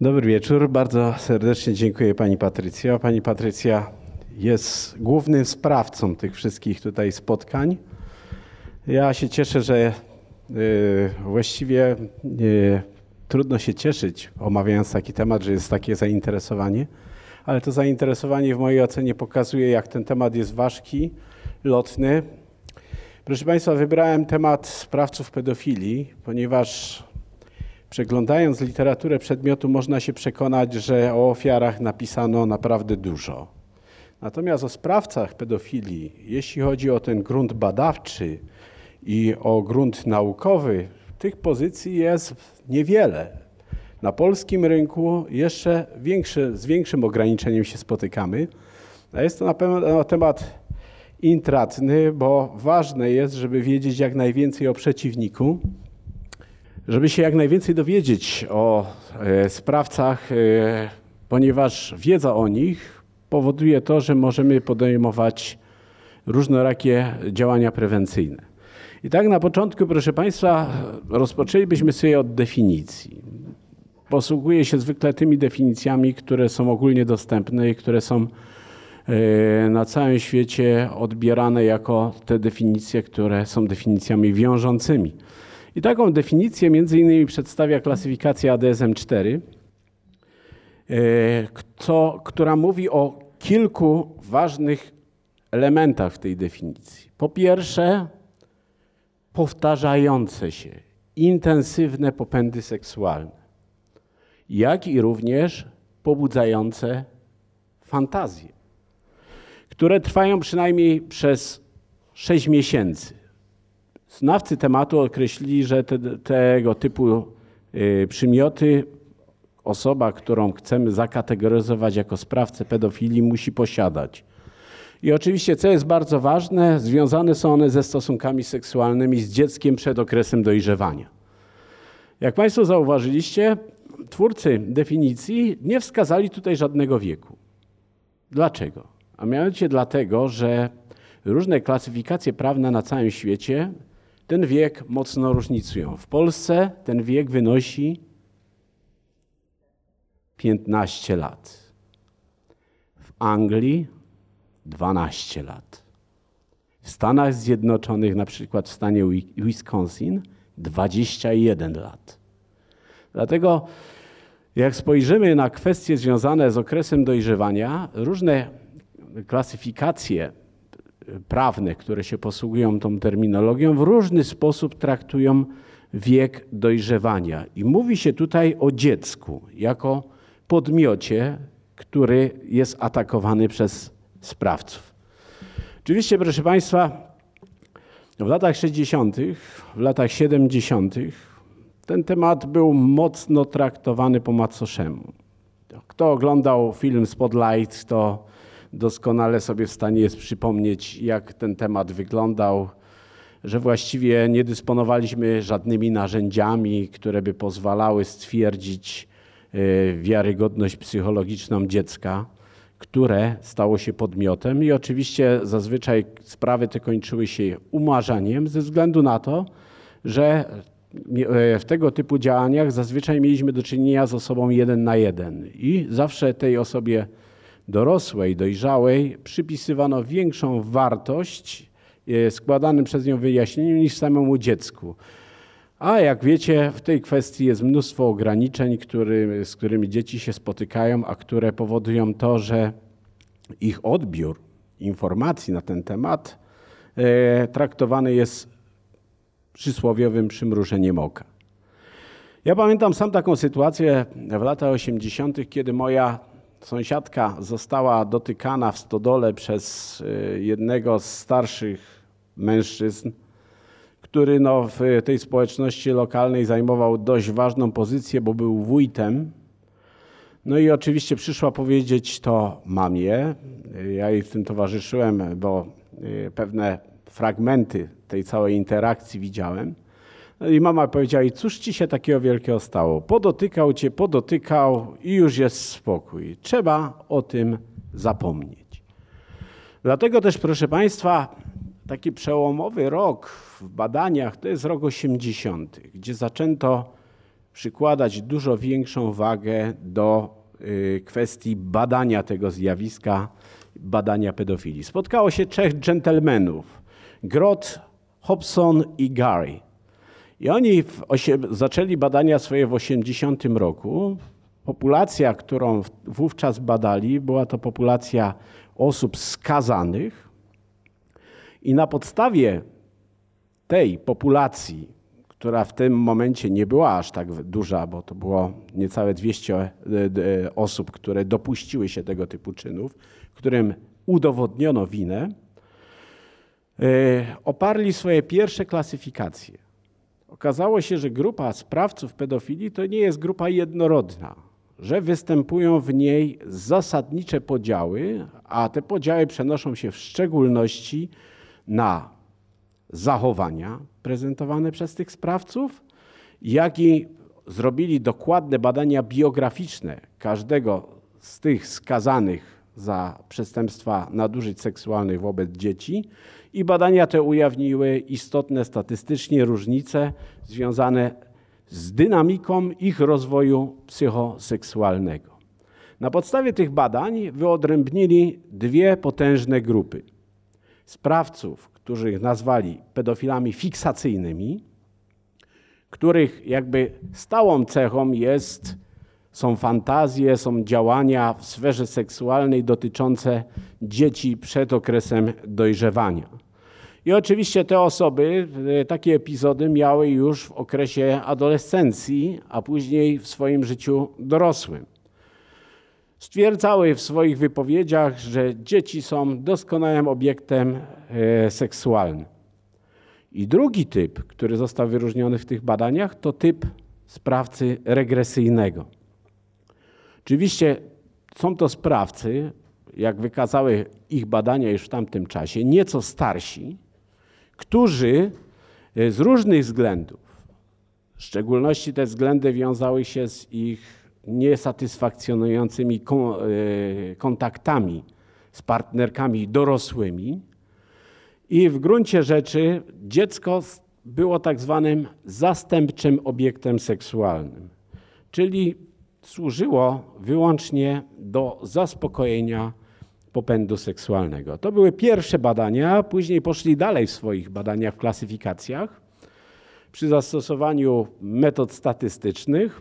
Dobry wieczór. Bardzo serdecznie dziękuję Pani Patrycja. Pani Patrycja jest głównym sprawcą tych wszystkich tutaj spotkań. Ja się cieszę, że y, właściwie y, trudno się cieszyć, omawiając taki temat, że jest takie zainteresowanie, ale to zainteresowanie w mojej ocenie pokazuje, jak ten temat jest ważki, lotny. Proszę Państwa, wybrałem temat sprawców pedofilii, ponieważ Przeglądając literaturę przedmiotu, można się przekonać, że o ofiarach napisano naprawdę dużo. Natomiast o sprawcach pedofilii, jeśli chodzi o ten grunt badawczy i o grunt naukowy, tych pozycji jest niewiele. Na polskim rynku jeszcze większy, z większym ograniczeniem się spotykamy. A jest to na pewno temat intratny, bo ważne jest, żeby wiedzieć jak najwięcej o przeciwniku, żeby się jak najwięcej dowiedzieć o e, sprawcach, e, ponieważ wiedza o nich powoduje to, że możemy podejmować różnorakie działania prewencyjne. I tak na początku, proszę Państwa, rozpoczęlibyśmy sobie od definicji. Posługuję się zwykle tymi definicjami, które są ogólnie dostępne i które są e, na całym świecie odbierane jako te definicje, które są definicjami wiążącymi. I taką definicję między innymi przedstawia klasyfikacja ADSM-4, e, która mówi o kilku ważnych elementach w tej definicji. Po pierwsze, powtarzające się, intensywne popędy seksualne, jak i również pobudzające fantazje, które trwają przynajmniej przez 6 miesięcy. Znawcy tematu określili, że te, tego typu y, przymioty osoba, którą chcemy zakategoryzować jako sprawcę pedofilii, musi posiadać. I oczywiście, co jest bardzo ważne, związane są one ze stosunkami seksualnymi z dzieckiem przed okresem dojrzewania. Jak Państwo zauważyliście, twórcy definicji nie wskazali tutaj żadnego wieku. Dlaczego? A mianowicie dlatego, że różne klasyfikacje prawne na całym świecie ten wiek mocno różnicują. W Polsce ten wiek wynosi 15 lat. W Anglii 12 lat. W Stanach Zjednoczonych, na przykład w stanie Wisconsin, 21 lat. Dlatego, jak spojrzymy na kwestie związane z okresem dojrzewania, różne klasyfikacje prawne, które się posługują tą terminologią, w różny sposób traktują wiek dojrzewania. I mówi się tutaj o dziecku jako podmiocie, który jest atakowany przez sprawców. Oczywiście, proszę Państwa, w latach 60., w latach 70. ten temat był mocno traktowany po macoszemu. Kto oglądał film Spotlight, to doskonale sobie w stanie jest przypomnieć, jak ten temat wyglądał, że właściwie nie dysponowaliśmy żadnymi narzędziami, które by pozwalały stwierdzić e, wiarygodność psychologiczną dziecka, które stało się podmiotem. I oczywiście zazwyczaj sprawy te kończyły się umarzaniem ze względu na to, że e, w tego typu działaniach zazwyczaj mieliśmy do czynienia z osobą jeden na jeden. I zawsze tej osobie dorosłej, dojrzałej przypisywano większą wartość e, składanym przez nią wyjaśnieniu niż samemu dziecku. A jak wiecie, w tej kwestii jest mnóstwo ograniczeń, który, z którymi dzieci się spotykają, a które powodują to, że ich odbiór informacji na ten temat e, traktowany jest przysłowiowym przymrużeniem oka. Ja pamiętam sam taką sytuację w latach 80., kiedy moja Sąsiadka została dotykana w stodole przez y, jednego z starszych mężczyzn, który no w tej społeczności lokalnej zajmował dość ważną pozycję, bo był wójtem. No i oczywiście przyszła powiedzieć to mamie. Ja jej w tym towarzyszyłem, bo y, pewne fragmenty tej całej interakcji widziałem. I mama powiedziała, i cóż ci się takiego wielkiego stało? Podotykał cię, podotykał i już jest spokój. Trzeba o tym zapomnieć. Dlatego też, proszę Państwa, taki przełomowy rok w badaniach to jest rok 80., gdzie zaczęto przykładać dużo większą wagę do y, kwestii badania tego zjawiska, badania pedofilii. Spotkało się trzech dżentelmenów, Grot, Hobson i Gary. I oni zaczęli badania swoje w 80 roku. Populacja, którą wówczas badali, była to populacja osób skazanych. I na podstawie tej populacji, która w tym momencie nie była aż tak duża, bo to było niecałe 200 e, e, osób, które dopuściły się tego typu czynów, którym udowodniono winę, e, oparli swoje pierwsze klasyfikacje. Okazało się, że grupa sprawców pedofilii to nie jest grupa jednorodna, że występują w niej zasadnicze podziały, a te podziały przenoszą się w szczególności na zachowania prezentowane przez tych sprawców, jak i zrobili dokładne badania biograficzne każdego z tych skazanych za przestępstwa nadużyć seksualnych wobec dzieci i badania te ujawniły istotne statystycznie różnice związane z dynamiką ich rozwoju psychoseksualnego. Na podstawie tych badań wyodrębnili dwie potężne grupy. Sprawców, których nazwali pedofilami fiksacyjnymi, których jakby stałą cechą jest, są fantazje, są działania w sferze seksualnej dotyczące dzieci przed okresem dojrzewania. I oczywiście te osoby e, takie epizody miały już w okresie adolescencji, a później w swoim życiu dorosłym. Stwierdzały w swoich wypowiedziach, że dzieci są doskonałym obiektem e, seksualnym. I drugi typ, który został wyróżniony w tych badaniach, to typ sprawcy regresyjnego. Oczywiście są to sprawcy, jak wykazały ich badania już w tamtym czasie, nieco starsi, którzy e, z różnych względów, w szczególności te względy wiązały się z ich niesatysfakcjonującymi e, kontaktami z partnerkami dorosłymi, i w gruncie rzeczy dziecko było tak zwanym zastępczym obiektem seksualnym, czyli służyło wyłącznie do zaspokojenia popędu seksualnego. To były pierwsze badania, później poszli dalej w swoich badaniach, w klasyfikacjach. Przy zastosowaniu metod statystycznych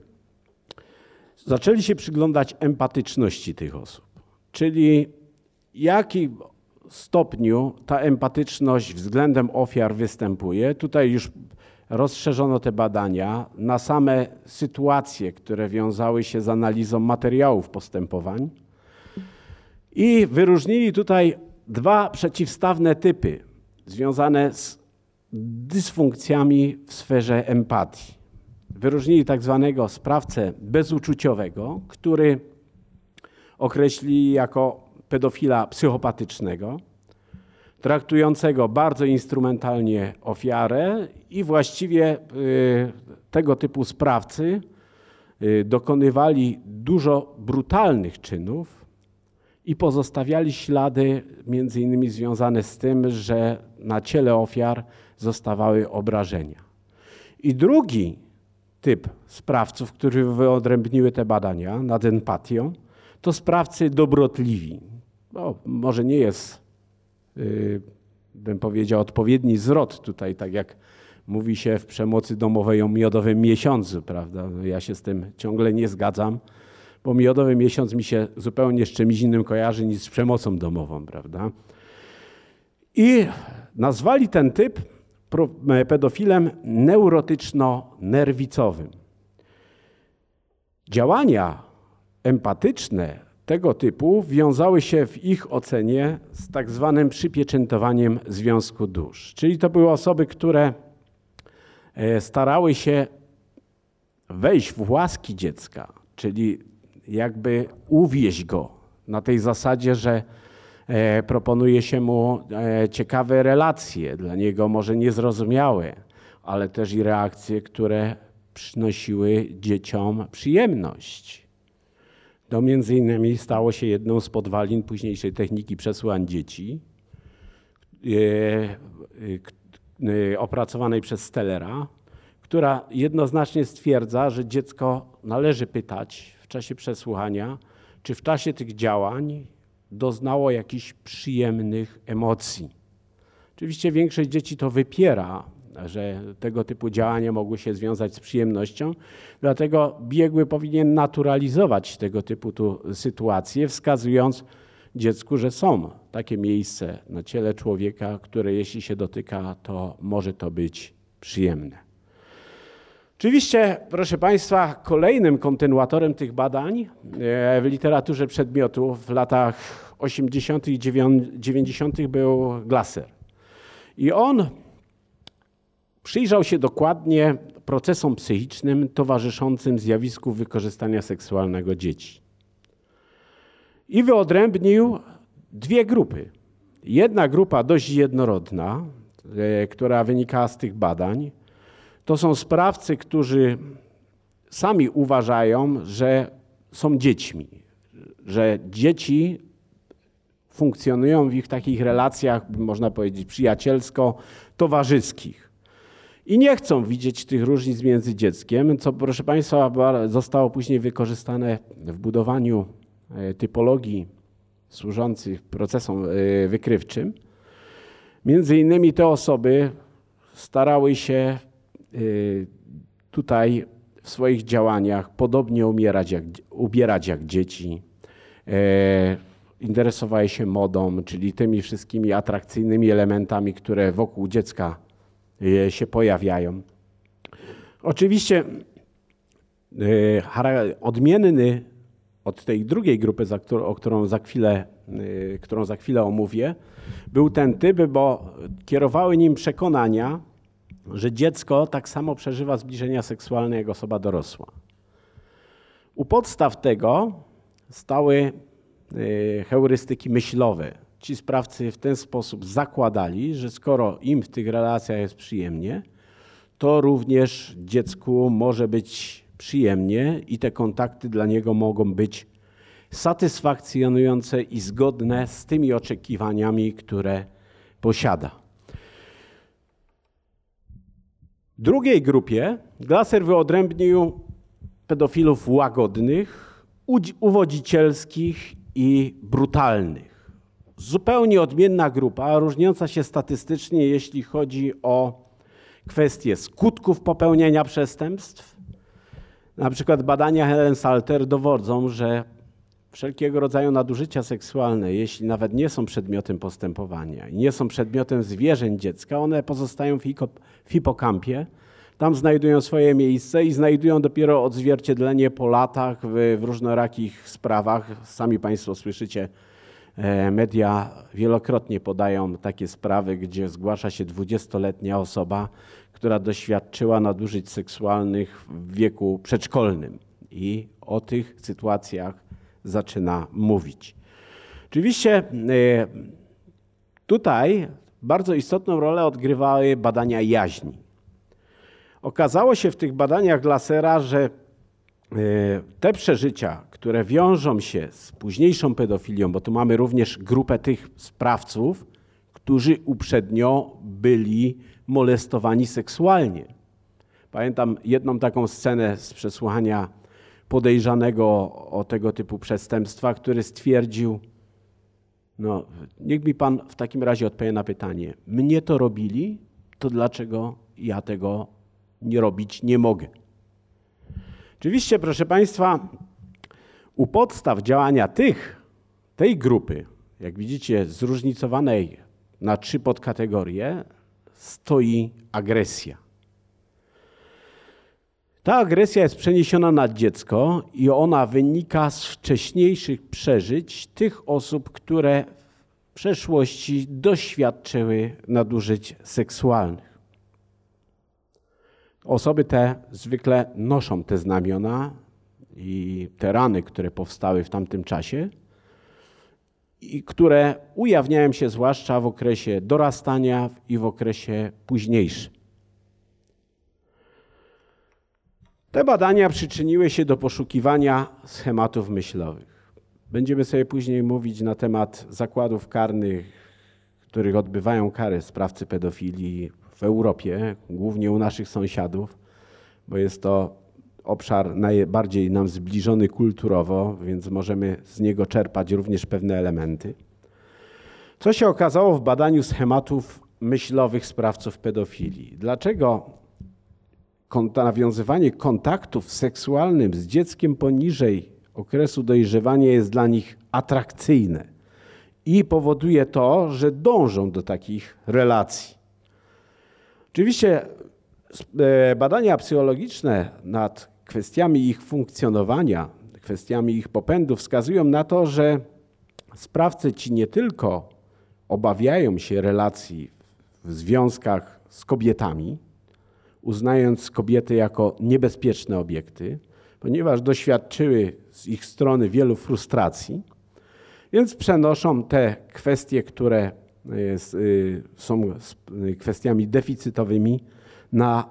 zaczęli się przyglądać empatyczności tych osób, czyli jaki stopniu ta empatyczność względem ofiar występuje. Tutaj już rozszerzono te badania na same sytuacje, które wiązały się z analizą materiałów postępowań i wyróżnili tutaj dwa przeciwstawne typy związane z dysfunkcjami w sferze empatii. Wyróżnili tak zwanego sprawcę bezuczuciowego, który określili jako pedofila psychopatycznego, traktującego bardzo instrumentalnie ofiarę i właściwie y, tego typu sprawcy y, dokonywali dużo brutalnych czynów i pozostawiali ślady między innymi związane z tym, że na ciele ofiar zostawały obrażenia. I drugi typ sprawców, którzy wyodrębniły te badania nad empatią, to sprawcy dobrotliwi. No, może nie jest, bym powiedział, odpowiedni zwrot tutaj, tak jak mówi się w przemocy domowej o miodowym miesiącu, prawda? No, ja się z tym ciągle nie zgadzam bo miodowy miesiąc mi się zupełnie z czymś innym kojarzy niż z przemocą domową, prawda? I nazwali ten typ pedofilem neurotyczno-nerwicowym. Działania empatyczne tego typu wiązały się w ich ocenie z tak zwanym przypieczętowaniem związku dusz. Czyli to były osoby, które e, starały się wejść w łaski dziecka, czyli jakby uwieść go na tej zasadzie, że e, proponuje się mu e, ciekawe relacje, dla niego może niezrozumiałe, ale też i reakcje, które przynosiły dzieciom przyjemność. To między innymi stało się jedną z podwalin późniejszej techniki przesłan dzieci, e, opracowanej przez Stellera, która jednoznacznie stwierdza, że dziecko należy pytać w czasie przesłuchania, czy w czasie tych działań doznało jakichś przyjemnych emocji. Oczywiście większość dzieci to wypiera, że tego typu działania mogły się związać z przyjemnością, dlatego biegły powinien naturalizować tego typu tu sytuacje, wskazując dziecku, że są takie miejsce na ciele człowieka, które jeśli się dotyka, to może to być przyjemne. Oczywiście, proszę Państwa, kolejnym kontynuatorem tych badań e, w literaturze przedmiotu w latach 80. i 90. był Glasser. I on przyjrzał się dokładnie procesom psychicznym towarzyszącym zjawisku wykorzystania seksualnego dzieci. I wyodrębnił dwie grupy. Jedna grupa dość jednorodna, e, która wynika z tych badań, to są sprawcy, którzy sami uważają, że są dziećmi, że dzieci funkcjonują w ich takich relacjach, można powiedzieć, przyjacielsko-towarzyskich. I nie chcą widzieć tych różnic między dzieckiem, co proszę Państwa zostało później wykorzystane w budowaniu e, typologii służących procesom e, wykrywczym. Między innymi te osoby starały się Y, tutaj w swoich działaniach podobnie umierać jak, ubierać jak dzieci. E, interesowały się modą, czyli tymi wszystkimi atrakcyjnymi elementami, które wokół dziecka e, się pojawiają. Oczywiście e, odmienny od tej drugiej grupy, o którą za chwilę, którą za chwilę omówię, był ten typ, bo kierowały nim przekonania, że dziecko tak samo przeżywa zbliżenia seksualne jak osoba dorosła. U podstaw tego stały y, heurystyki myślowe. Ci sprawcy w ten sposób zakładali, że skoro im w tych relacjach jest przyjemnie, to również dziecku może być przyjemnie i te kontakty dla niego mogą być satysfakcjonujące i zgodne z tymi oczekiwaniami, które posiada. Drugiej grupie Glaser wyodrębnił pedofilów łagodnych, uwodzicielskich i brutalnych. Zupełnie odmienna grupa, różniąca się statystycznie, jeśli chodzi o kwestie skutków popełnienia przestępstw. Na przykład badania Helen Salter dowodzą, że wszelkiego rodzaju nadużycia seksualne, jeśli nawet nie są przedmiotem postępowania i nie są przedmiotem zwierzeń dziecka, one pozostają w hipokampie. Tam znajdują swoje miejsce i znajdują dopiero odzwierciedlenie po latach w, w różnorakich sprawach. Sami Państwo słyszycie, media wielokrotnie podają takie sprawy, gdzie zgłasza się 20-letnia osoba, która doświadczyła nadużyć seksualnych w wieku przedszkolnym. I o tych sytuacjach zaczyna mówić. Oczywiście e, tutaj bardzo istotną rolę odgrywały badania jaźni. Okazało się w tych badaniach Lasera, że e, te przeżycia, które wiążą się z późniejszą pedofilią, bo tu mamy również grupę tych sprawców, którzy uprzednio byli molestowani seksualnie. Pamiętam jedną taką scenę z przesłuchania podejrzanego o tego typu przestępstwa, który stwierdził, no niech mi pan w takim razie odpowie na pytanie, mnie to robili, to dlaczego ja tego nie robić nie mogę? Oczywiście, proszę Państwa, u podstaw działania tych, tej grupy, jak widzicie, zróżnicowanej na trzy podkategorie, stoi agresja. Ta agresja jest przeniesiona na dziecko i ona wynika z wcześniejszych przeżyć tych osób, które w przeszłości doświadczyły nadużyć seksualnych. Osoby te zwykle noszą te znamiona i te rany, które powstały w tamtym czasie i które ujawniają się zwłaszcza w okresie dorastania i w okresie późniejszym. Te badania przyczyniły się do poszukiwania schematów myślowych. Będziemy sobie później mówić na temat zakładów karnych, których odbywają kary sprawcy pedofilii w Europie, głównie u naszych sąsiadów. bo jest to obszar najbardziej nam zbliżony kulturowo, więc możemy z niego czerpać również pewne elementy. Co się okazało w badaniu schematów myślowych sprawców pedofilii? Dlaczego nawiązywanie kontaktów seksualnym z dzieckiem poniżej okresu dojrzewania jest dla nich atrakcyjne i powoduje to, że dążą do takich relacji. Oczywiście e, badania psychologiczne nad kwestiami ich funkcjonowania, kwestiami ich popędu wskazują na to, że sprawcy ci nie tylko obawiają się relacji w związkach z kobietami, uznając kobiety jako niebezpieczne obiekty, ponieważ doświadczyły z ich strony wielu frustracji, więc przenoszą te kwestie, które y, są kwestiami deficytowymi na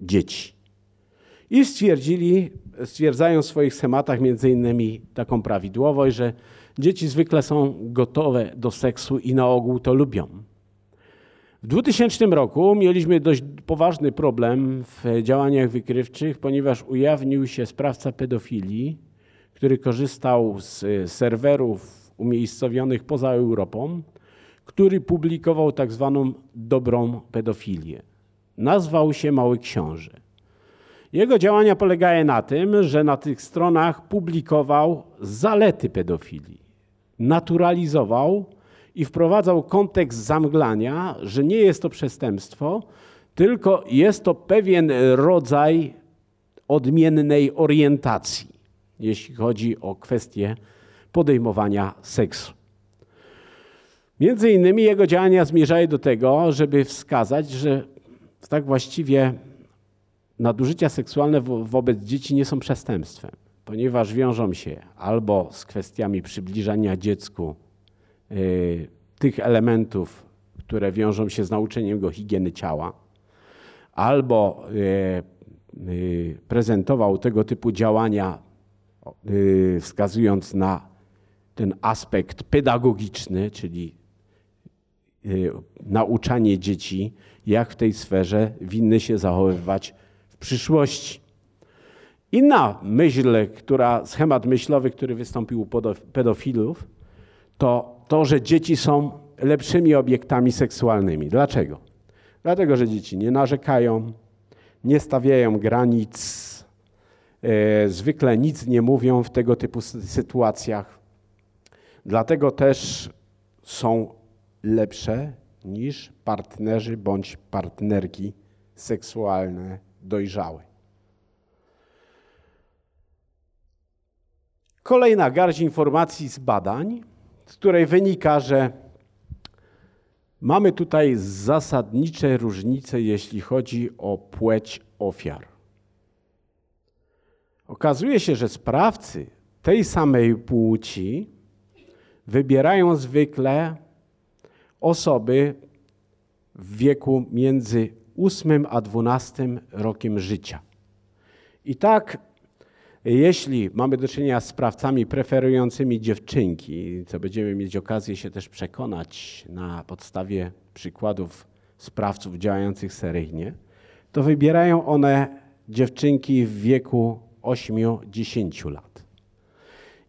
dzieci. I stwierdzili, stwierdzają w swoich schematach między innymi taką prawidłowość, że dzieci zwykle są gotowe do seksu i na ogół to lubią. W 2000 roku mieliśmy dość poważny problem w działaniach wykrywczych, ponieważ ujawnił się sprawca pedofilii, który korzystał z serwerów umiejscowionych poza Europą, który publikował tak zwaną dobrą pedofilię. Nazwał się Mały Książę. Jego działania polegały na tym, że na tych stronach publikował zalety pedofilii, naturalizował i wprowadzał kontekst zamglania, że nie jest to przestępstwo, tylko jest to pewien rodzaj odmiennej orientacji, jeśli chodzi o kwestię podejmowania seksu. Między innymi jego działania zmierzały do tego, żeby wskazać, że tak właściwie nadużycia seksualne wobec dzieci nie są przestępstwem, ponieważ wiążą się albo z kwestiami przybliżania dziecku y, tych elementów, które wiążą się z nauczeniem go higieny ciała, albo y, y, prezentował tego typu działania, wskazując na ten aspekt pedagogiczny, czyli nauczanie dzieci, jak w tej sferze winny się zachowywać przyszłości. Inna myśl, która, schemat myślowy, który wystąpił u pedofilów, to to, że dzieci są lepszymi obiektami seksualnymi. Dlaczego? Dlatego, że dzieci nie narzekają, nie stawiają granic, e, zwykle nic nie mówią w tego typu sytuacjach. Dlatego też są lepsze niż partnerzy bądź partnerki seksualne dojrzały. Kolejna garść informacji z badań, z której wynika, że mamy tutaj zasadnicze różnice, jeśli chodzi o płeć ofiar. Okazuje się, że sprawcy tej samej płci wybierają zwykle osoby w wieku między 8 a 12 rokiem życia. I tak, jeśli mamy do czynienia z sprawcami preferującymi dziewczynki, co będziemy mieć okazję się też przekonać na podstawie przykładów sprawców działających seryjnie, to wybierają one dziewczynki w wieku 8-10 lat.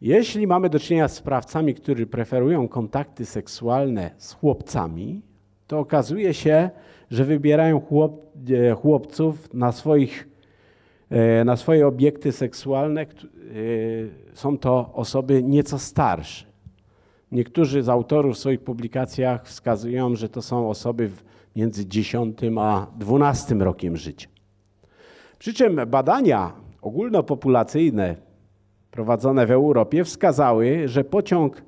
Jeśli mamy do czynienia z sprawcami, którzy preferują kontakty seksualne z chłopcami, to okazuje się, że wybierają chłop, e, chłopców na, swoich, e, na swoje obiekty seksualne. E, są to osoby nieco starsze. Niektórzy z autorów w swoich publikacjach wskazują, że to są osoby między 10 a 12 rokiem życia. Przy czym badania ogólnopopulacyjne prowadzone w Europie wskazały, że pociąg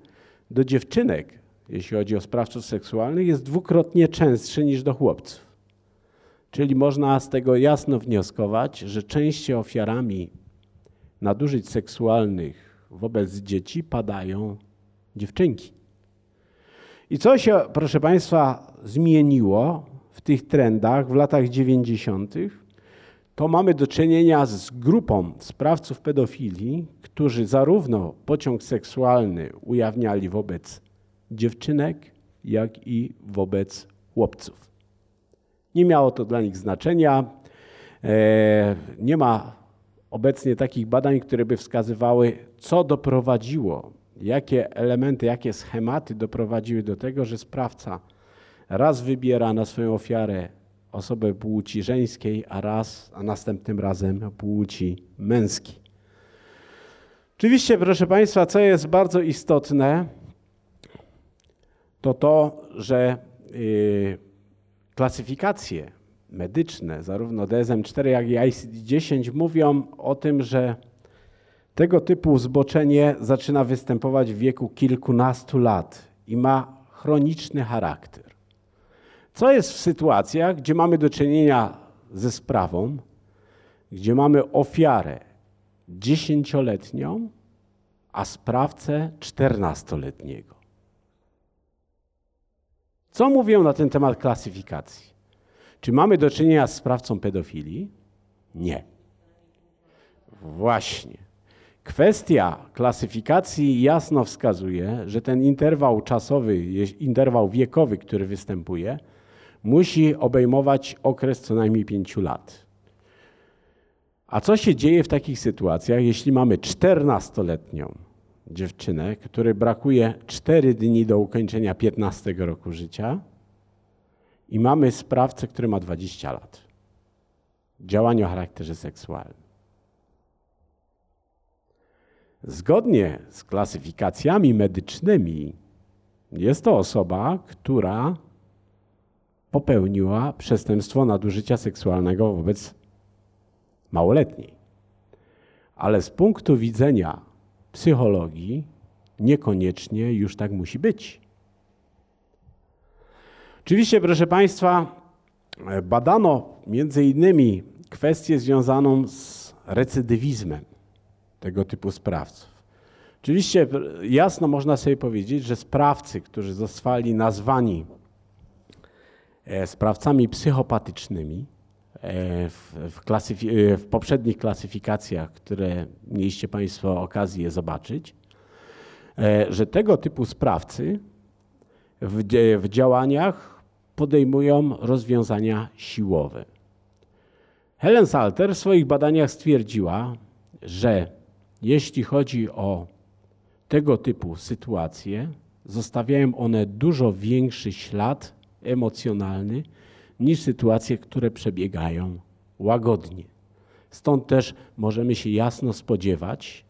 do dziewczynek jeśli chodzi o sprawców seksualnych, jest dwukrotnie częstszy niż do chłopców. Czyli można z tego jasno wnioskować, że częściej ofiarami nadużyć seksualnych wobec dzieci padają dziewczynki. I co się, proszę Państwa, zmieniło w tych trendach w latach 90., to mamy do czynienia z grupą sprawców pedofilii, którzy zarówno pociąg seksualny ujawniali wobec dziewczynek, jak i wobec chłopców. Nie miało to dla nich znaczenia. E, nie ma obecnie takich badań, które by wskazywały, co doprowadziło, jakie elementy, jakie schematy doprowadziły do tego, że sprawca raz wybiera na swoją ofiarę osobę płci żeńskiej, a raz, a następnym razem płci męskiej. Oczywiście, proszę Państwa, co jest bardzo istotne, to to, że yy, klasyfikacje medyczne, zarówno DSM-4, jak i ICD-10 mówią o tym, że tego typu zboczenie zaczyna występować w wieku kilkunastu lat i ma chroniczny charakter. Co jest w sytuacjach, gdzie mamy do czynienia ze sprawą, gdzie mamy ofiarę dziesięcioletnią, a sprawcę czternastoletniego? Co mówią na ten temat klasyfikacji? Czy mamy do czynienia z sprawcą pedofilii? Nie. Właśnie. Kwestia klasyfikacji jasno wskazuje, że ten interwał czasowy, interwał wiekowy, który występuje, musi obejmować okres co najmniej pięciu lat. A co się dzieje w takich sytuacjach, jeśli mamy 14-letnią dziewczynę, której brakuje 4 dni do ukończenia 15 roku życia i mamy sprawcę, który ma 20 lat? Działanie o charakterze seksualnym. Zgodnie z klasyfikacjami medycznymi jest to osoba, która popełniła przestępstwo nadużycia seksualnego wobec małoletniej. Ale z punktu widzenia psychologii niekoniecznie już tak musi być. Oczywiście, proszę Państwa, badano między innymi kwestię związaną z recydywizmem tego typu sprawców. Oczywiście jasno można sobie powiedzieć, że sprawcy, którzy zostali nazwani sprawcami psychopatycznymi e, w, w, e, w, poprzednich klasyfikacjach, które mieliście Państwo okazję zobaczyć, że tego typu sprawcy w, w działaniach podejmują rozwiązania siłowe. Helen Salter w swoich badaniach stwierdziła, że jeśli chodzi o tego typu sytuacje, zostawiają one dużo większy ślad emocjonalny niż sytuacje, które przebiegają łagodnie. Stąd też możemy się jasno spodziewać,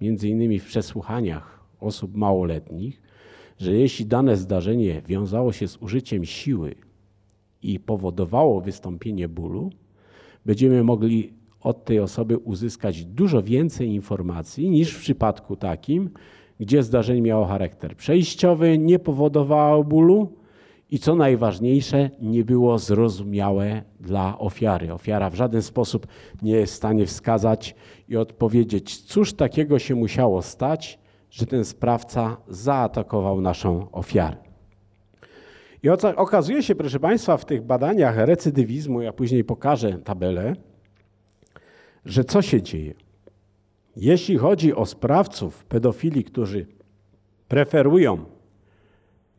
między innymi w przesłuchaniach osób małoletnich, że jeśli dane zdarzenie wiązało się z użyciem siły i powodowało wystąpienie bólu, będziemy mogli od tej osoby uzyskać dużo więcej informacji niż w przypadku takim, gdzie zdarzenie miało charakter przejściowy, nie powodowało bólu, i co najważniejsze, nie było zrozumiałe dla ofiary. Ofiara w żaden sposób nie jest w stanie wskazać i odpowiedzieć, cóż takiego się musiało stać, że ten sprawca zaatakował naszą ofiarę. I okazuje się, proszę Państwa, w tych badaniach recydywizmu, ja później pokażę tabelę, że co się dzieje? Jeśli chodzi o sprawców pedofilii, którzy preferują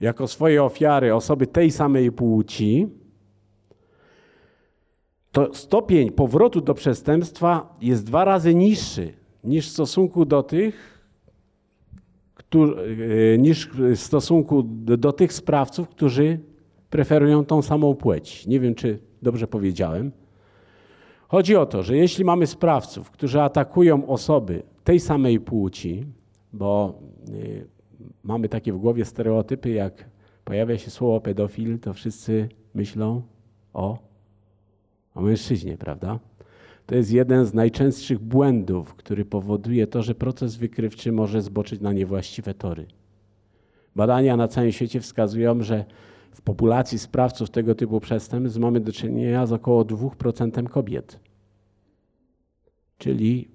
jako swoje ofiary osoby tej samej płci, to stopień powrotu do przestępstwa jest dwa razy niższy niż w stosunku do tych, e, niż w stosunku do tych sprawców, którzy preferują tą samą płeć. Nie wiem, czy dobrze powiedziałem. Chodzi o to, że jeśli mamy sprawców, którzy atakują osoby tej samej płci, bo e, mamy takie w głowie stereotypy, jak pojawia się słowo pedofil, to wszyscy myślą o, o mężczyźnie, prawda? To jest jeden z najczęstszych błędów, który powoduje to, że proces wykrywczy może zboczyć na niewłaściwe tory. Badania na całym świecie wskazują, że w populacji sprawców tego typu przestępstw mamy do czynienia z około 2% kobiet. Czyli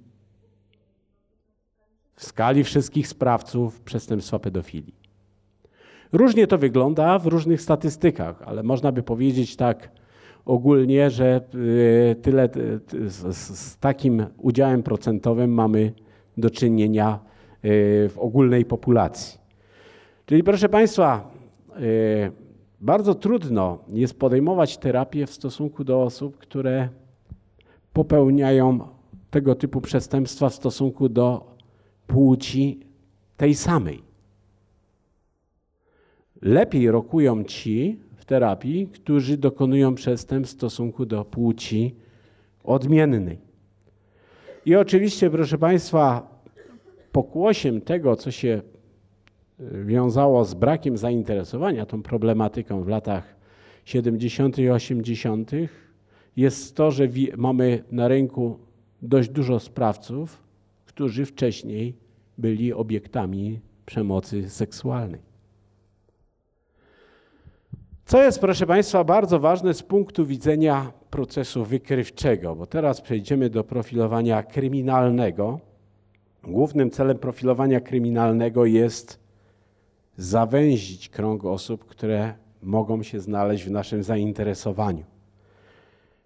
w skali wszystkich sprawców przestępstwa pedofilii. Różnie to wygląda w różnych statystykach, ale można by powiedzieć tak ogólnie, że y, tyle z, takim udziałem procentowym mamy do czynienia y, w ogólnej populacji. Czyli proszę Państwa, y, bardzo trudno jest podejmować terapię w stosunku do osób, które popełniają tego typu przestępstwa w stosunku do płci tej samej. Lepiej rokują ci w terapii, którzy dokonują przestępstw w stosunku do płci odmiennej. I oczywiście, proszę Państwa, pokłosiem tego, co się e, wiązało z brakiem zainteresowania tą problematyką w latach 70. i 80., jest to, że mamy na rynku dość dużo sprawców, którzy wcześniej byli obiektami przemocy seksualnej. Co jest, proszę Państwa, bardzo ważne z punktu widzenia procesu wykrywczego, bo teraz przejdziemy do profilowania kryminalnego. Głównym celem profilowania kryminalnego jest zawęzić krąg osób, które mogą się znaleźć w naszym zainteresowaniu.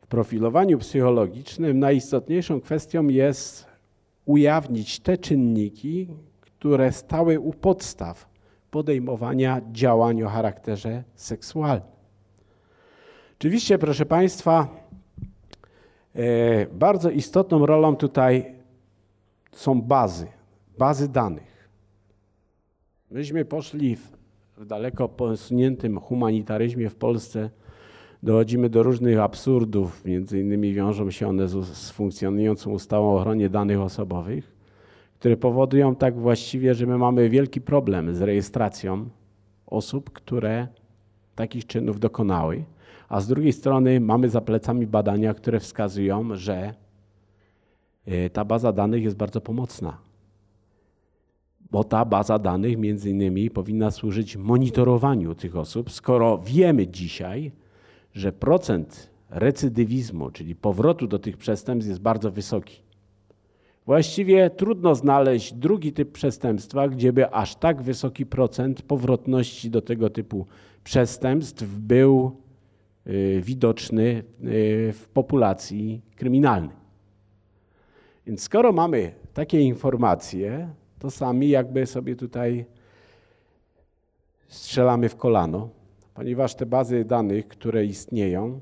W profilowaniu psychologicznym najistotniejszą kwestią jest ujawnić te czynniki, które stały u podstaw podejmowania działań o charakterze seksualnym. Oczywiście, proszę Państwa, e, bardzo istotną rolą tutaj są bazy, bazy danych. Myśmy poszli w, w daleko posuniętym humanitaryzmie w Polsce, dochodzimy do różnych absurdów, między innymi wiążą się one z, z funkcjonującą ustawą o ochronie danych osobowych, które powodują tak właściwie, że my mamy wielki problem z rejestracją osób, które takich czynów dokonały, a z drugiej strony mamy za plecami badania, które wskazują, że e, ta baza danych jest bardzo pomocna. Bo ta baza danych między innymi powinna służyć monitorowaniu tych osób, skoro wiemy dzisiaj, że procent recydywizmu, czyli powrotu do tych przestępstw jest bardzo wysoki. Właściwie trudno znaleźć drugi typ przestępstwa, gdzieby aż tak wysoki procent powrotności do tego typu przestępstw był y, widoczny y, w populacji kryminalnej. Więc skoro mamy takie informacje, to sami jakby sobie tutaj strzelamy w kolano, ponieważ te bazy danych, które istnieją,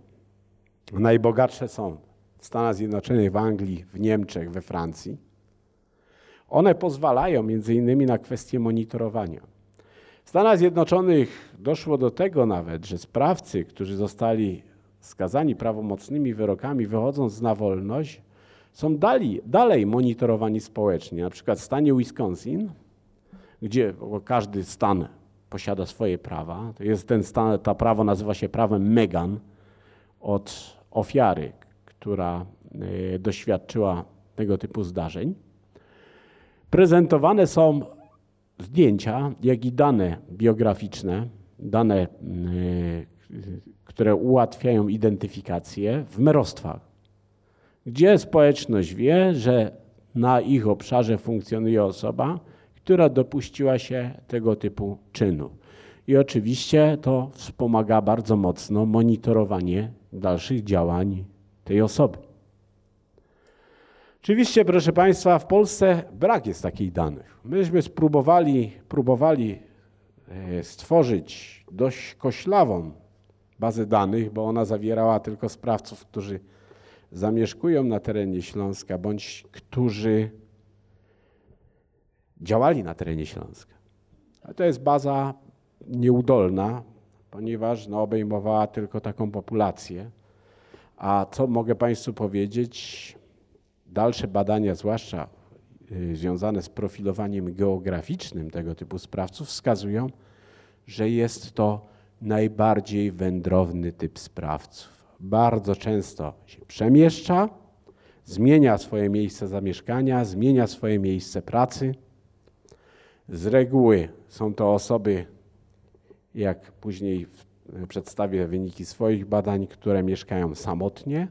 najbogatsze są w Stanach Zjednoczonych, w Anglii, w Niemczech, we Francji. One pozwalają między innymi na kwestię monitorowania. W Stanach Zjednoczonych doszło do tego nawet, że sprawcy, którzy zostali skazani prawomocnymi wyrokami, wychodząc na wolność, są dali, dalej monitorowani społecznie. Na przykład w stanie Wisconsin, gdzie każdy stan posiada swoje prawa, jest ten stan, to prawo nazywa się prawem Megan od ofiary, która e, doświadczyła tego typu zdarzeń. Prezentowane są zdjęcia, jak i dane biograficzne, dane, e, które ułatwiają identyfikację w merostwach, gdzie społeczność wie, że na ich obszarze funkcjonuje osoba, która dopuściła się tego typu czynu. I oczywiście to wspomaga bardzo mocno monitorowanie dalszych działań tej osoby. Oczywiście, proszę Państwa, w Polsce brak jest takich danych. Myśmy spróbowali próbowali e, stworzyć dość koślawą bazę danych, bo ona zawierała tylko sprawców, którzy zamieszkują na terenie Śląska bądź którzy działali na terenie Śląska. Ale to jest baza nieudolna, ponieważ no, obejmowała tylko taką populację. A co mogę Państwu powiedzieć? Dalsze badania, zwłaszcza y, związane z profilowaniem geograficznym tego typu sprawców, wskazują, że jest to najbardziej wędrowny typ sprawców. Bardzo często się przemieszcza, zmienia swoje miejsce zamieszkania, zmienia swoje miejsce pracy. Z reguły są to osoby, jak później przedstawię wyniki swoich badań, które mieszkają samotnie,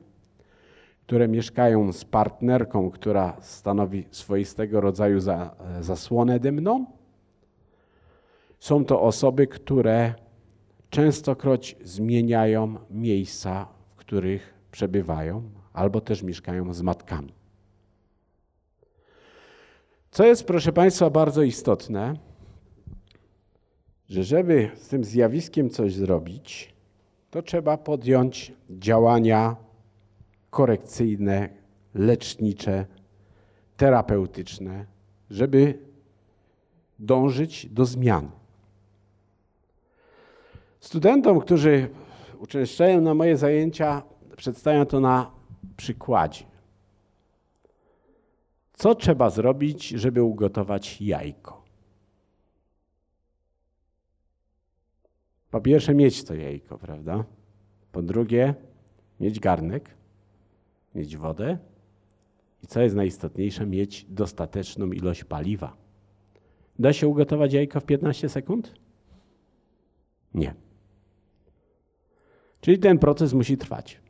które mieszkają z partnerką, która stanowi swoistego rodzaju za, zasłonę dymną. Są to osoby, które częstokroć zmieniają miejsca, w których przebywają, albo też mieszkają z matkami. Co jest, proszę Państwa, bardzo istotne, że żeby z tym zjawiskiem coś zrobić, to trzeba podjąć działania korekcyjne, lecznicze, terapeutyczne, żeby dążyć do zmian. Studentom, którzy uczęszczają na moje zajęcia, przedstawiam to na przykładzie. Co trzeba zrobić, żeby ugotować jajko? Po pierwsze, mieć to jajko, prawda? Po drugie, mieć garnek, mieć wodę i co jest najistotniejsze, mieć dostateczną ilość paliwa. Da się ugotować jajko w 15 sekund? Nie. Czyli ten proces musi trwać.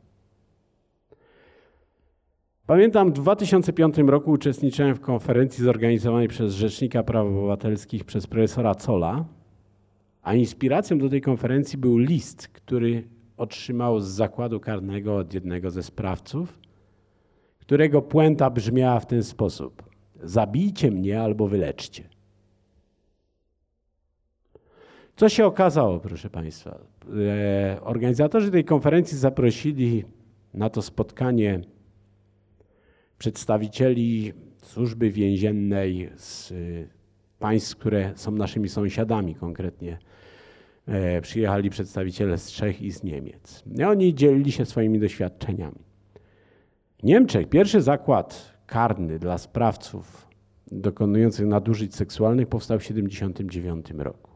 Pamiętam, w 2005 roku uczestniczyłem w konferencji zorganizowanej przez Rzecznika Praw Obywatelskich przez profesora Cola, a inspiracją do tej konferencji był list, który otrzymał z zakładu karnego od jednego ze sprawców, którego puenta brzmiała w ten sposób: Zabijcie mnie albo wyleczcie. Co się okazało, proszę Państwa? E, organizatorzy tej konferencji zaprosili na to spotkanie przedstawicieli służby więziennej z państw, które są naszymi sąsiadami konkretnie. E, przyjechali przedstawiciele z Czech i z Niemiec. I oni dzielili się swoimi doświadczeniami. W Niemczech pierwszy zakład karny dla sprawców dokonujących nadużyć seksualnych powstał w 1979 roku.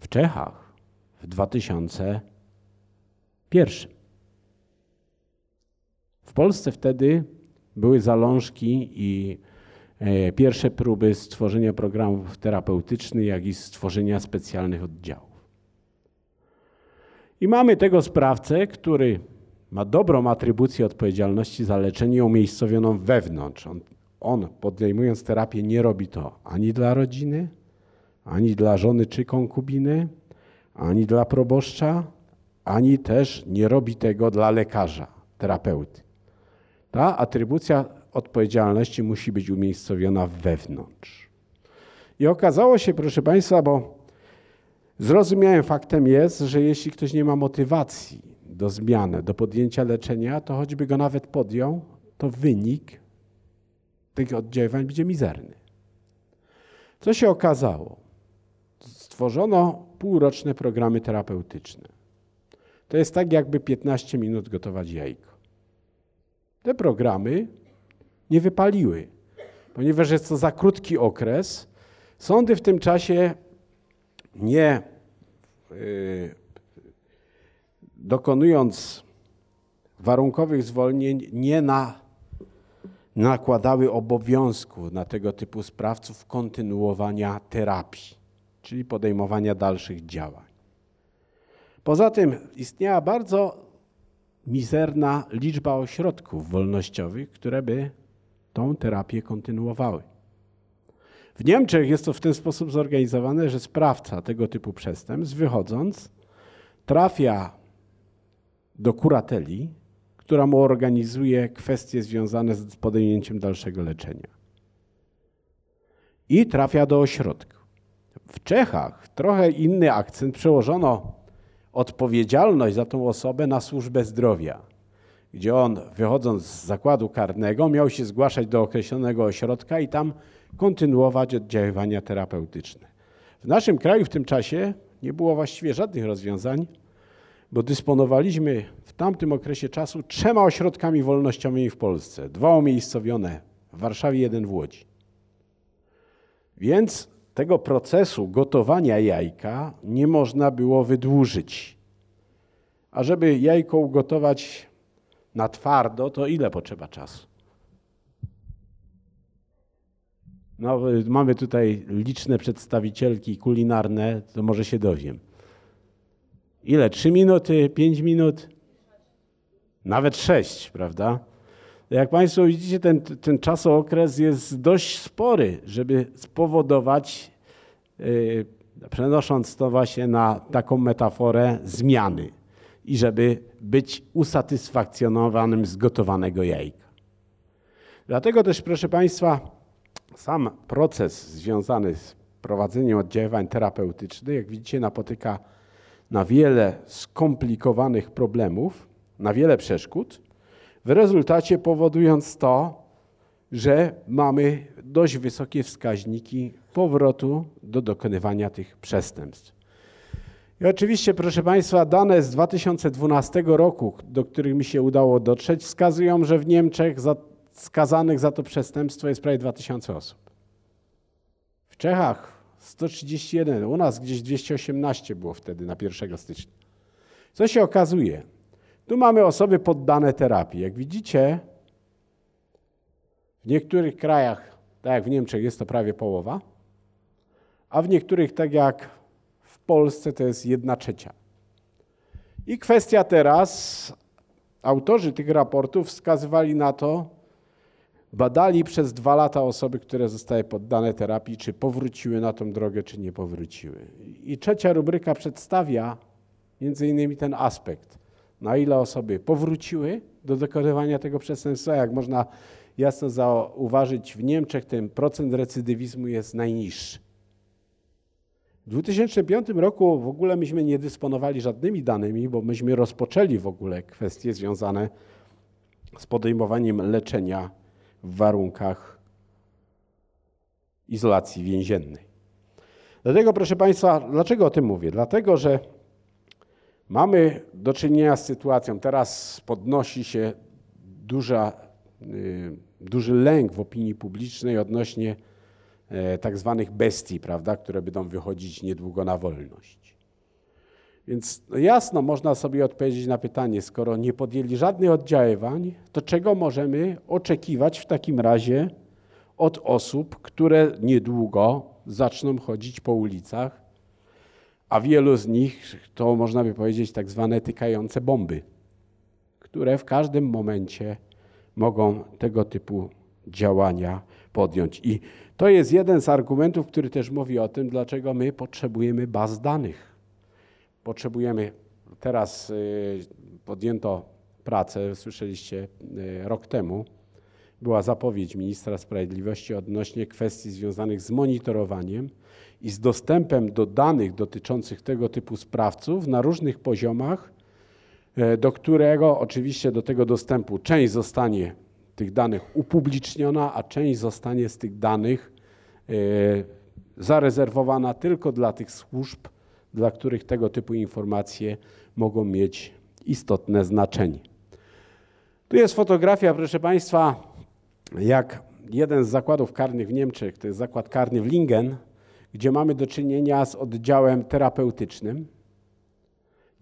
W Czechach w 2001. W Polsce wtedy były zalążki i e, pierwsze próby stworzenia programów terapeutycznych, jak i stworzenia specjalnych oddziałów. I mamy tego sprawcę, który ma dobrą atrybucję odpowiedzialności za leczenie umiejscowioną wewnątrz. On, on podejmując terapię nie robi to ani dla rodziny, ani dla żony czy konkubiny, ani dla proboszcza, ani też nie robi tego dla lekarza, terapeuty. Ta atrybucja odpowiedzialności musi być umiejscowiona wewnątrz. I okazało się, proszę Państwa, bo zrozumiałym faktem jest, że jeśli ktoś nie ma motywacji do zmiany, do podjęcia leczenia, to choćby go nawet podjął, to wynik tych oddziaływań będzie mizerny. Co się okazało? Stworzono półroczne programy terapeutyczne. To jest tak, jakby 15 minut gotować jajko. Te programy nie wypaliły, ponieważ jest to za krótki okres. Sądy w tym czasie nie yy, dokonując warunkowych zwolnień, nie na, nakładały obowiązku na tego typu sprawców kontynuowania terapii, czyli podejmowania dalszych działań. Poza tym istniała bardzo mizerna liczba ośrodków wolnościowych, które by tą terapię kontynuowały. W Niemczech jest to w ten sposób zorganizowane, że sprawca tego typu przestępstw, wychodząc, trafia do kurateli, która mu organizuje kwestie związane z podejęciem dalszego leczenia. I trafia do ośrodka. W Czechach trochę inny akcent przełożono odpowiedzialność za tą osobę na służbę zdrowia, gdzie on, wychodząc z zakładu karnego, miał się zgłaszać do określonego ośrodka i tam kontynuować oddziaływania terapeutyczne. W naszym kraju w tym czasie nie było właściwie żadnych rozwiązań, bo dysponowaliśmy w tamtym okresie czasu trzema ośrodkami wolnościowymi w Polsce. Dwa umiejscowione w Warszawie, jeden w Łodzi. Więc tego procesu gotowania jajka nie można było wydłużyć. A żeby jajko ugotować na twardo, to ile potrzeba czasu? No, mamy tutaj liczne przedstawicielki kulinarne, to może się dowiem. Ile? Trzy minuty, pięć minut? Nawet sześć, prawda? Jak Państwo widzicie, ten, ten czasokres jest dość spory, żeby spowodować, yy, przenosząc to właśnie na taką metaforę, zmiany i żeby być usatysfakcjonowanym z gotowanego jajka. Dlatego też, proszę Państwa, sam proces związany z prowadzeniem oddziaływań terapeutycznych, jak widzicie, napotyka na wiele skomplikowanych problemów, na wiele przeszkód, w rezultacie powodując to, że mamy dość wysokie wskaźniki powrotu do dokonywania tych przestępstw. I oczywiście, proszę Państwa, dane z 2012 roku, do których mi się udało dotrzeć, wskazują, że w Niemczech za, skazanych za to przestępstwo jest prawie 2000 osób. W Czechach 131, u nas gdzieś 218 było wtedy na 1 stycznia. Co się okazuje? Tu mamy osoby poddane terapii. Jak widzicie, w niektórych krajach, tak jak w Niemczech, jest to prawie połowa, a w niektórych, tak jak w Polsce, to jest jedna trzecia. I kwestia teraz, autorzy tych raportów wskazywali na to, badali przez dwa lata osoby, które zostały poddane terapii, czy powróciły na tą drogę, czy nie powróciły. I trzecia rubryka przedstawia między innymi ten aspekt, na ile osoby powróciły do dokonywania tego przestępstwa, jak można jasno zauważyć, w Niemczech ten procent recydywizmu jest najniższy. W 2005 roku w ogóle myśmy nie dysponowali żadnymi danymi, bo myśmy rozpoczęli w ogóle kwestie związane z podejmowaniem leczenia w warunkach izolacji więziennej. Dlatego, proszę Państwa, dlaczego o tym mówię? Dlatego, że mamy do czynienia z sytuacją, teraz podnosi się duża Y, duży lęk w opinii publicznej odnośnie e, tak zwanych bestii, prawda, które będą wychodzić niedługo na wolność. Więc no jasno można sobie odpowiedzieć na pytanie, skoro nie podjęli żadnych oddziaływań, to czego możemy oczekiwać w takim razie od osób, które niedługo zaczną chodzić po ulicach, a wielu z nich to można by powiedzieć tak zwane tykające bomby, które w każdym momencie mogą tego typu działania podjąć. I to jest jeden z argumentów, który też mówi o tym, dlaczego my potrzebujemy baz danych. Potrzebujemy, teraz y, podjęto pracę, słyszeliście y, rok temu, była zapowiedź ministra sprawiedliwości odnośnie kwestii związanych z monitorowaniem i z dostępem do danych dotyczących tego typu sprawców na różnych poziomach E, do którego oczywiście do tego dostępu część zostanie tych danych upubliczniona, a część zostanie z tych danych e, zarezerwowana tylko dla tych służb, dla których tego typu informacje mogą mieć istotne znaczenie. Tu jest fotografia, proszę Państwa, jak jeden z zakładów karnych w Niemczech, to jest zakład karny w Lingen, gdzie mamy do czynienia z oddziałem terapeutycznym.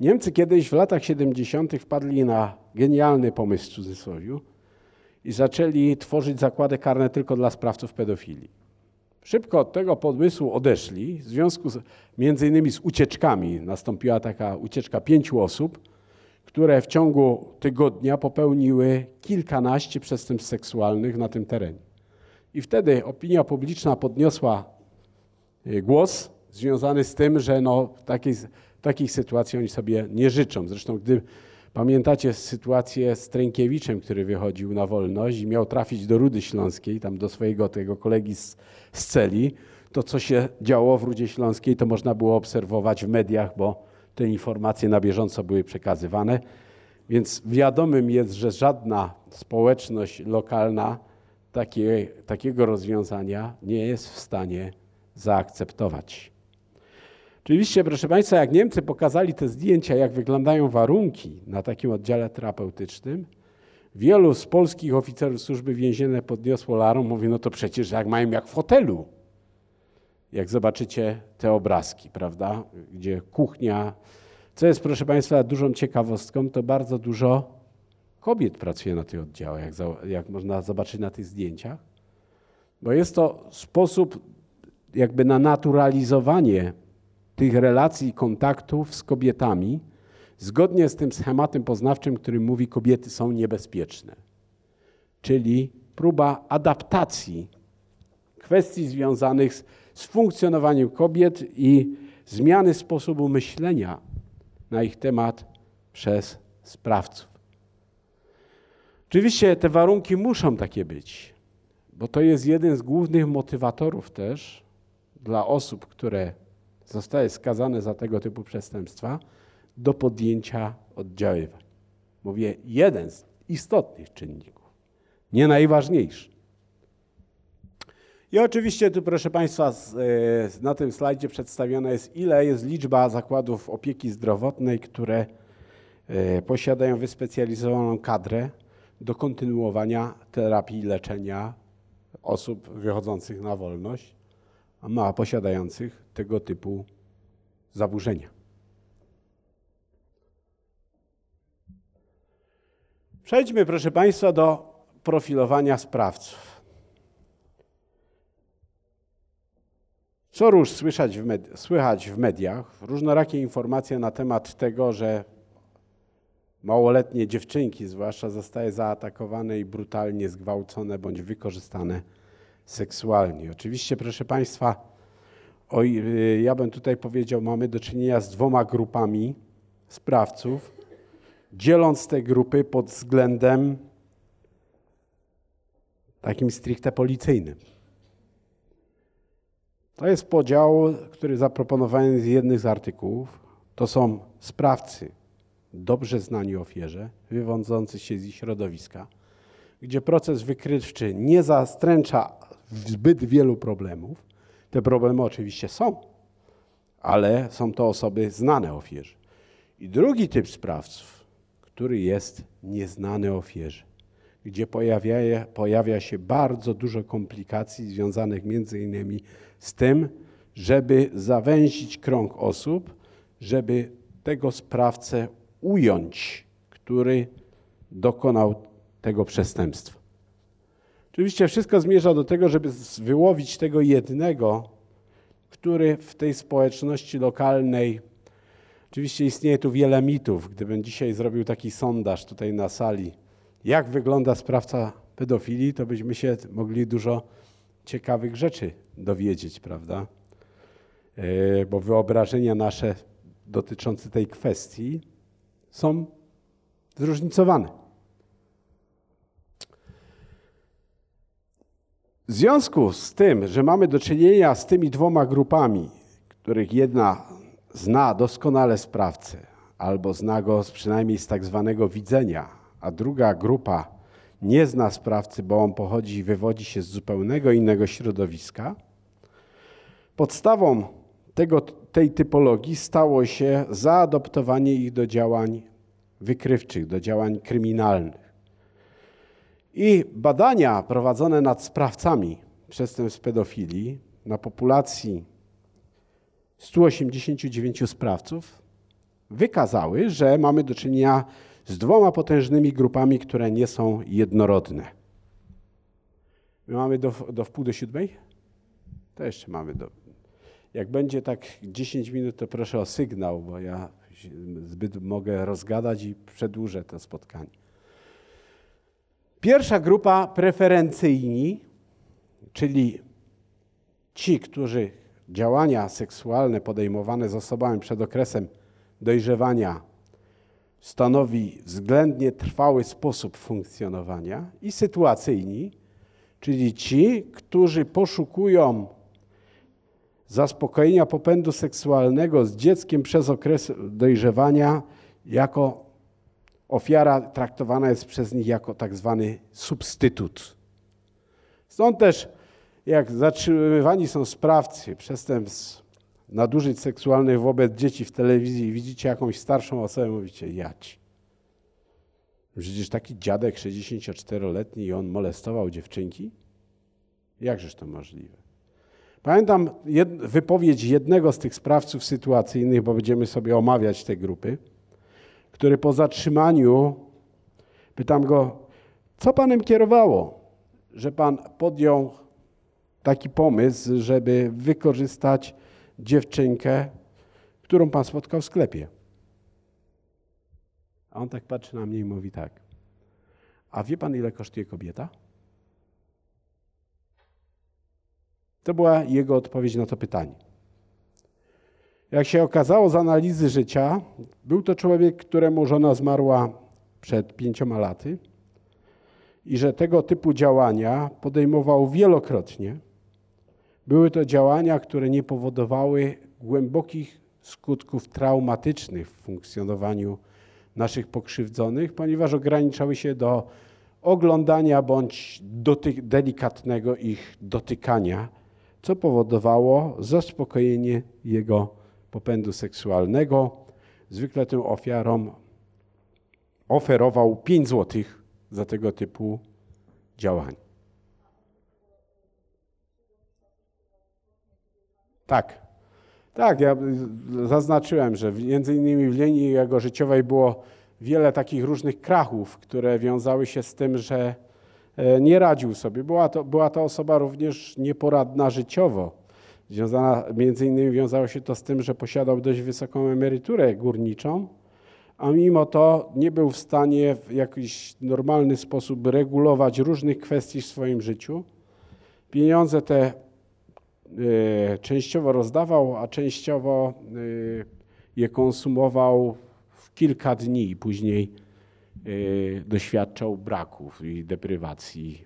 Niemcy kiedyś w latach 70. wpadli na genialny pomysł w cudzysłowie i zaczęli tworzyć zakłady karne tylko dla sprawców pedofilii. Szybko od tego pomysłu odeszli, w związku z, między innymi z ucieczkami. Nastąpiła taka ucieczka pięciu osób, które w ciągu tygodnia popełniły kilkanaście przestępstw seksualnych na tym terenie. I wtedy opinia publiczna podniosła głos związany z tym, że no, takiej takich sytuacji oni sobie nie życzą. Zresztą gdy pamiętacie sytuację z Trękiewiczem, który wychodził na wolność i miał trafić do Rudy Śląskiej, tam do swojego tego kolegi z, z celi, to co się działo w Rudzie Śląskiej, to można było obserwować w mediach, bo te informacje na bieżąco były przekazywane. Więc wiadomym jest, że żadna społeczność lokalna takie, takiego rozwiązania nie jest w stanie zaakceptować. Oczywiście, proszę Państwa, jak Niemcy pokazali te zdjęcia, jak wyglądają warunki na takim oddziale terapeutycznym, wielu z polskich oficerów służby więziennej podniosło larą, mówi, no to przecież jak mają jak w hotelu. Jak zobaczycie te obrazki, prawda, gdzie kuchnia, co jest, proszę Państwa, dużą ciekawostką, to bardzo dużo kobiet pracuje na tych oddziałach, jak, jak można zobaczyć na tych zdjęciach, bo jest to sposób jakby na naturalizowanie tych relacji i kontaktów z kobietami, zgodnie z tym schematem poznawczym, który mówi, kobiety są niebezpieczne. Czyli próba adaptacji kwestii związanych z, z funkcjonowaniem kobiet i zmiany sposobu myślenia na ich temat przez sprawców. Oczywiście te warunki muszą takie być, bo to jest jeden z głównych motywatorów też dla osób, które zostaje skazane za tego typu przestępstwa do podjęcia oddziaływań. Mówię jeden z istotnych czynników, nie najważniejszy. I oczywiście tu, proszę Państwa, e, na tym slajdzie przedstawiona jest, ile jest liczba zakładów opieki zdrowotnej, które e, posiadają wyspecjalizowaną kadrę do kontynuowania terapii i leczenia osób wychodzących na wolność, a posiadających tego typu zaburzenia. Przejdźmy, proszę Państwa, do profilowania sprawców. Co róż słyszeć w słychać w mediach, różnorakie informacje na temat tego, że małoletnie dziewczynki zwłaszcza zostały zaatakowane i brutalnie zgwałcone bądź wykorzystane seksualnie. Oczywiście, proszę Państwa, oj, y, ja bym tutaj powiedział, mamy do czynienia z dwoma grupami sprawców, dzieląc te grupy pod względem takim stricte policyjnym. To jest podział, który zaproponowałem z jednych z artykułów. To są sprawcy dobrze znani ofierze, wywodzący się z ich środowiska, gdzie proces wykrywczy nie zastręcza zbyt wielu problemów. Te problemy oczywiście są, ale są to osoby znane ofierze. I drugi typ sprawców, który jest nieznany ofierze, gdzie pojawia, pojawia się bardzo dużo komplikacji związanych między innymi z tym, żeby zawęzić krąg osób, żeby tego sprawcę ująć, który dokonał tego przestępstwa. Oczywiście wszystko zmierza do tego, żeby wyłowić tego jednego, który w tej społeczności lokalnej, oczywiście istnieje tu wiele mitów. Gdybym dzisiaj zrobił taki sondaż tutaj na sali, jak wygląda sprawca pedofilii, to byśmy się mogli dużo ciekawych rzeczy dowiedzieć, prawda? E, bo wyobrażenia nasze dotyczące tej kwestii są zróżnicowane. W związku z tym, że mamy do czynienia z tymi dwoma grupami, których jedna zna doskonale sprawcę, albo zna go przynajmniej z tak zwanego widzenia, a druga grupa nie zna sprawcy, bo on pochodzi i wywodzi się z zupełnego innego środowiska, podstawą tego, tej typologii stało się zaadoptowanie ich do działań wykrywczych, do działań kryminalnych. I badania prowadzone nad sprawcami przestępstw pedofilii na populacji 189 sprawców wykazały, że mamy do czynienia z dwoma potężnymi grupami, które nie są jednorodne. My mamy do, do wpół do siódmej? To jeszcze mamy do, jak będzie tak 10 minut, to proszę o sygnał, bo ja zbyt mogę rozgadać i przedłużę to spotkanie. Pierwsza grupa preferencyjni, czyli ci, którzy działania seksualne podejmowane z osobami przed okresem dojrzewania stanowi względnie trwały sposób funkcjonowania i sytuacyjni, czyli ci, którzy poszukują zaspokojenia popędu seksualnego z dzieckiem przez okres dojrzewania jako ofiara traktowana jest przez nich jako tak zwany substytut. Stąd też, jak zatrzymywani są sprawcy przestępstw nadużyć seksualnych wobec dzieci w telewizji widzicie jakąś starszą osobę, mówicie, jać. Przecież taki dziadek 64-letni i on molestował dziewczynki? Jakżeż to możliwe? Pamiętam jed, wypowiedź jednego z tych sprawców sytuacyjnych, bo będziemy sobie omawiać te grupy, który po zatrzymaniu pytam go, co panem kierowało, że pan podjął taki pomysł, żeby wykorzystać dziewczynkę, którą pan spotkał w sklepie. A on tak patrzy na mnie i mówi tak. A wie pan, ile kosztuje kobieta? To była jego odpowiedź na to pytanie. Jak się okazało z analizy życia, był to człowiek, któremu żona zmarła przed pięcioma laty i że tego typu działania podejmował wielokrotnie. Były to działania, które nie powodowały głębokich skutków traumatycznych w funkcjonowaniu naszych pokrzywdzonych, ponieważ ograniczały się do oglądania bądź dotyk, delikatnego ich dotykania, co powodowało zaspokojenie jego popędu seksualnego. Zwykle tym ofiarom oferował 5 złotych za tego typu działania. Tak. Tak, ja zaznaczyłem, że między innymi w linii jego życiowej było wiele takich różnych krachów, które wiązały się z tym, że e, nie radził sobie. Była to, była to osoba również nieporadna życiowo. Związana, między innymi wiązało się to z tym, że posiadał dość wysoką emeryturę górniczą, a mimo to nie był w stanie w jakiś normalny sposób regulować różnych kwestii w swoim życiu. Pieniądze te y, częściowo rozdawał, a częściowo y, je konsumował w kilka dni i później y, doświadczał braków i deprywacji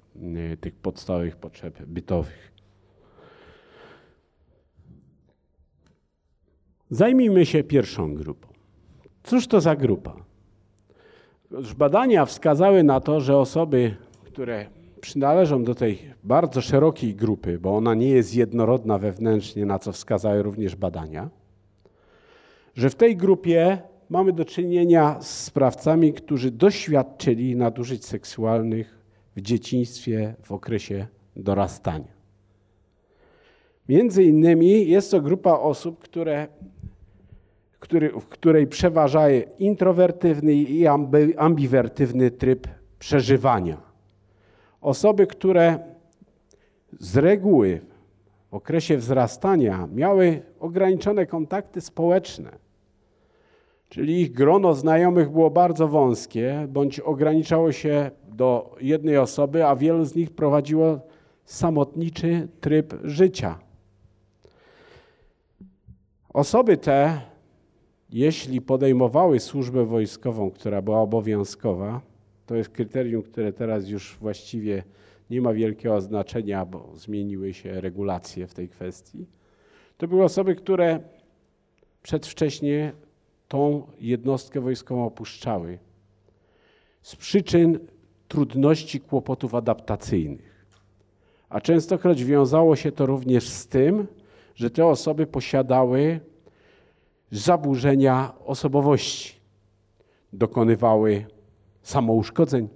tych podstawowych potrzeb bytowych. Zajmijmy się pierwszą grupą. Cóż to za grupa? Badania wskazały na to, że osoby, które przynależą do tej bardzo szerokiej grupy, bo ona nie jest jednorodna wewnętrznie, na co wskazały również badania, że w tej grupie mamy do czynienia z sprawcami, którzy doświadczyli nadużyć seksualnych w dzieciństwie, w okresie dorastania. Między innymi jest to grupa osób, które który, w której przeważa introwertywny i ambiwertywny tryb przeżywania. Osoby, które z reguły w okresie wzrastania miały ograniczone kontakty społeczne, czyli ich grono znajomych było bardzo wąskie, bądź ograniczało się do jednej osoby, a wielu z nich prowadziło samotniczy tryb życia. Osoby te jeśli podejmowały służbę wojskową, która była obowiązkowa, to jest kryterium, które teraz już właściwie nie ma wielkiego znaczenia, bo zmieniły się regulacje w tej kwestii, to były osoby, które przedwcześnie tą jednostkę wojskową opuszczały z przyczyn trudności, kłopotów adaptacyjnych. A częstokroć wiązało się to również z tym, że te osoby posiadały zaburzenia osobowości. Dokonywały samouszkodzeń,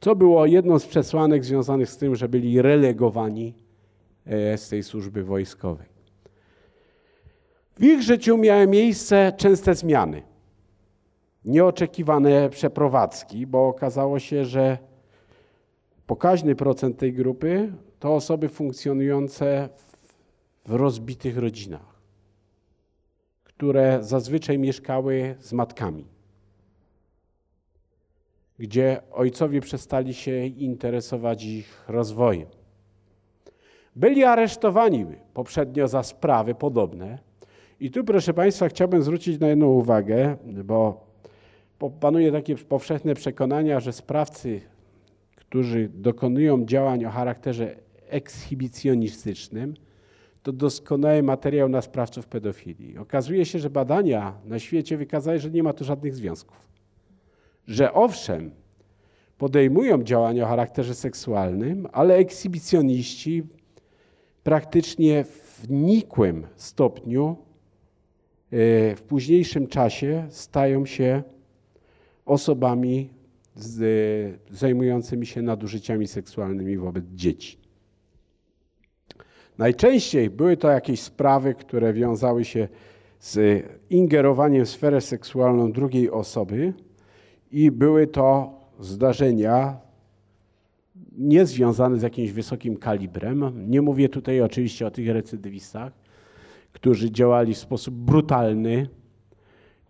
co było jedną z przesłanek związanych z tym, że byli relegowani e, z tej służby wojskowej. W ich życiu miały miejsce częste zmiany, nieoczekiwane przeprowadzki, bo okazało się, że pokaźny procent tej grupy to osoby funkcjonujące w rozbitych rodzinach które zazwyczaj mieszkały z matkami, gdzie ojcowie przestali się interesować ich rozwojem. Byli aresztowani poprzednio za sprawy podobne. I tu, proszę Państwa, chciałbym zwrócić na jedną uwagę, bo panuje takie powszechne przekonania, że sprawcy, którzy dokonują działań o charakterze ekshibicjonistycznym, to doskonały materiał na sprawców pedofilii. Okazuje się, że badania na świecie wykazały, że nie ma tu żadnych związków. Że owszem, podejmują działania o charakterze seksualnym, ale ekshibicjoniści praktycznie w nikłym stopniu e, w późniejszym czasie stają się osobami zajmującymi się nadużyciami seksualnymi wobec dzieci. Najczęściej były to jakieś sprawy, które wiązały się z ingerowaniem w sferę seksualną drugiej osoby i były to zdarzenia niezwiązane z jakimś wysokim kalibrem. Nie mówię tutaj oczywiście o tych recydywistach, którzy działali w sposób brutalny,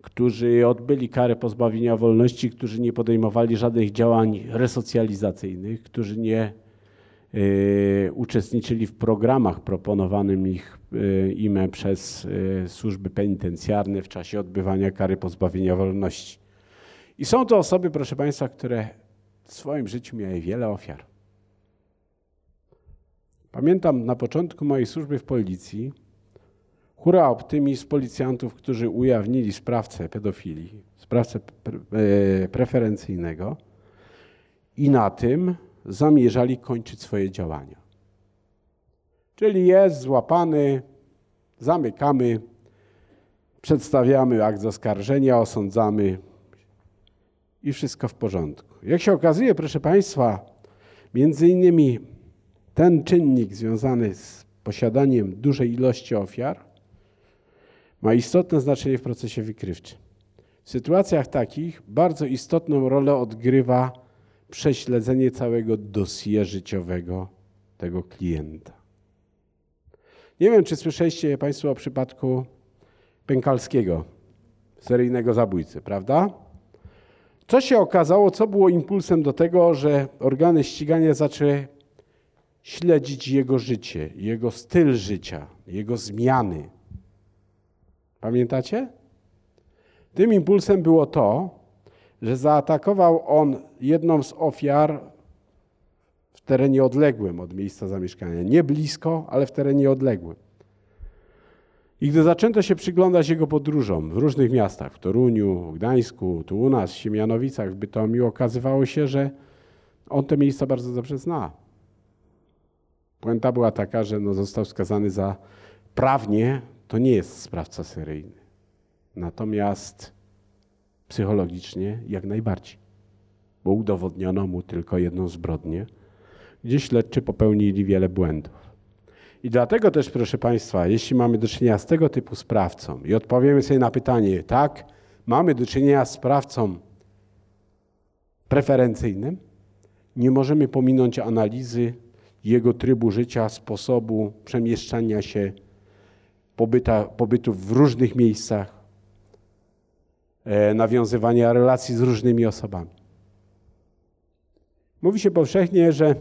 którzy odbyli karę pozbawienia wolności, którzy nie podejmowali żadnych działań resocjalizacyjnych, którzy nie Y, uczestniczyli w programach proponowanym ich, y, im przez y, służby penitencjarne w czasie odbywania kary pozbawienia wolności. I są to osoby, proszę Państwa, które w swoim życiu miały wiele ofiar. Pamiętam na początku mojej służby w policji Hura optymizm policjantów, którzy ujawnili sprawcę pedofilii, sprawcę e, preferencyjnego i na tym zamierzali kończyć swoje działania. Czyli jest złapany, zamykamy, przedstawiamy akt zaskarżenia, osądzamy i wszystko w porządku. Jak się okazuje, proszę Państwa, między innymi ten czynnik związany z posiadaniem dużej ilości ofiar ma istotne znaczenie w procesie wykrywczym. W sytuacjach takich bardzo istotną rolę odgrywa prześledzenie całego dosie życiowego tego klienta. Nie wiem, czy słyszeliście Państwo o przypadku Pękalskiego, seryjnego zabójcy, prawda? Co się okazało, co było impulsem do tego, że organy ścigania zaczęły śledzić jego życie, jego styl życia, jego zmiany. Pamiętacie? Tym impulsem było to, że zaatakował on jedną z ofiar w terenie odległym od miejsca zamieszkania. Nie blisko, ale w terenie odległym. I gdy zaczęto się przyglądać jego podróżom w różnych miastach, w Toruniu, Gdańsku, tu u nas, Siemianowicach, w Bytomiu, okazywało się, że on te miejsca bardzo dobrze zna. Puenta była taka, że no został skazany za prawnie, to nie jest sprawca seryjny. Natomiast psychologicznie jak najbardziej, bo udowodniono mu tylko jedną zbrodnię, gdzie śledczy popełnili wiele błędów. I dlatego też, proszę Państwa, jeśli mamy do czynienia z tego typu sprawcą i odpowiemy sobie na pytanie, tak, mamy do czynienia z sprawcą preferencyjnym, nie możemy pominąć analizy jego trybu życia, sposobu przemieszczania się, pobyta, pobytu w różnych miejscach, nawiązywania relacji z różnymi osobami. Mówi się powszechnie, że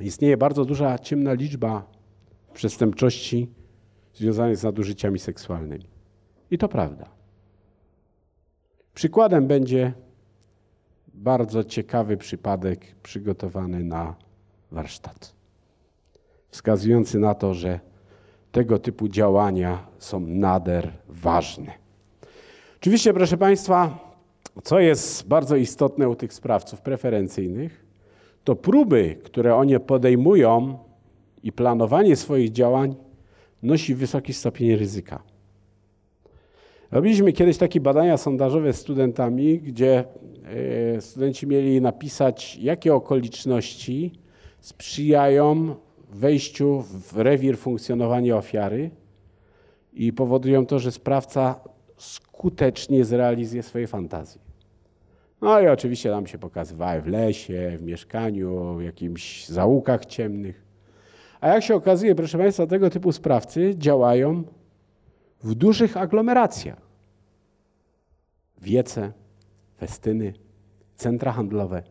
istnieje bardzo duża ciemna liczba przestępczości związanych z nadużyciami seksualnymi. I to prawda. Przykładem będzie bardzo ciekawy przypadek przygotowany na warsztat, wskazujący na to, że tego typu działania są nader ważne. Oczywiście, proszę Państwa, co jest bardzo istotne u tych sprawców preferencyjnych, to próby, które oni podejmują i planowanie swoich działań nosi wysoki stopień ryzyka. Robiliśmy kiedyś takie badania sondażowe z studentami, gdzie e, studenci mieli napisać, jakie okoliczności sprzyjają wejściu w rewir funkcjonowania ofiary i powodują to, że sprawca skutecznie zrealizuje swoje fantazje. No i oczywiście nam się pokazywały w lesie, w mieszkaniu, w jakimś zaułkach ciemnych. A jak się okazuje, proszę Państwa, tego typu sprawcy działają w dużych aglomeracjach. Wiece, festyny, centra handlowe.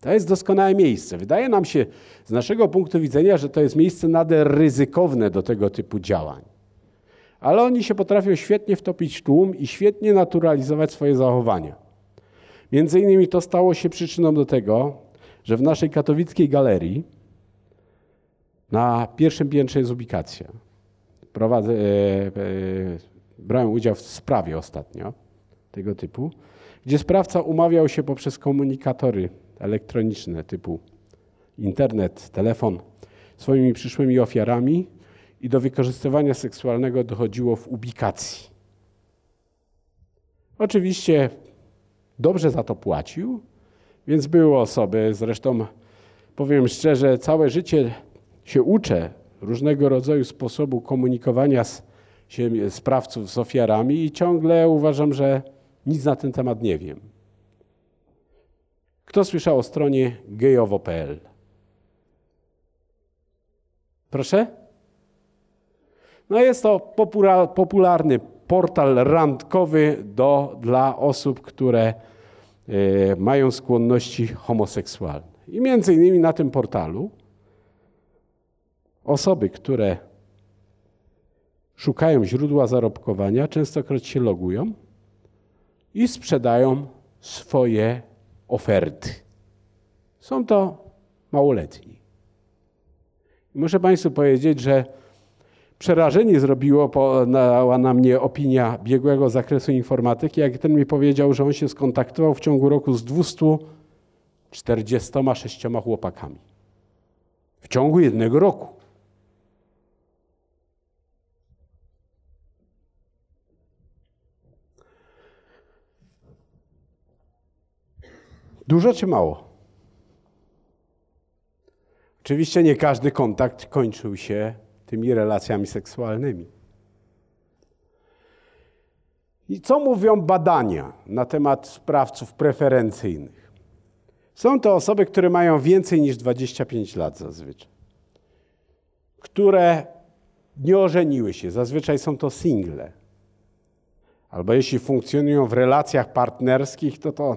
To jest doskonałe miejsce. Wydaje nam się z naszego punktu widzenia, że to jest miejsce nader ryzykowne do tego typu działań. Ale oni się potrafią świetnie wtopić w tłum i świetnie naturalizować swoje zachowania. Między innymi to stało się przyczyną do tego, że w naszej katowickiej galerii na pierwszym piętrze jest ubikacja. Prowadzę, e, e, brałem udział w sprawie ostatnio tego typu, gdzie sprawca umawiał się poprzez komunikatory elektroniczne typu internet, telefon swoimi przyszłymi ofiarami i do wykorzystywania seksualnego dochodziło w ubikacji. Oczywiście dobrze za to płacił, więc były osoby, zresztą powiem szczerze, całe życie się uczę różnego rodzaju sposobu komunikowania z, sprawców z ofiarami i ciągle uważam, że nic na ten temat nie wiem. Kto słyszał o stronie gejowo.pl? Proszę? No jest to popularny portal randkowy do, dla osób, które y, mają skłonności homoseksualne. I między innymi na tym portalu Osoby, które szukają źródła zarobkowania, częstokroć się logują i sprzedają swoje oferty. Są to małoletni. Muszę Państwu powiedzieć, że przerażenie zrobiło po, na, na mnie opinia biegłego zakresu informatyki, jak ten mi powiedział, że on się skontaktował w ciągu roku z 246 chłopakami. W ciągu jednego roku. Dużo czy mało? Oczywiście nie każdy kontakt kończył się tymi relacjami seksualnymi. I co mówią badania na temat sprawców preferencyjnych? Są to osoby, które mają więcej niż 25 lat zazwyczaj, które nie ożeniły się, zazwyczaj są to single. Albo jeśli funkcjonują w relacjach partnerskich, to to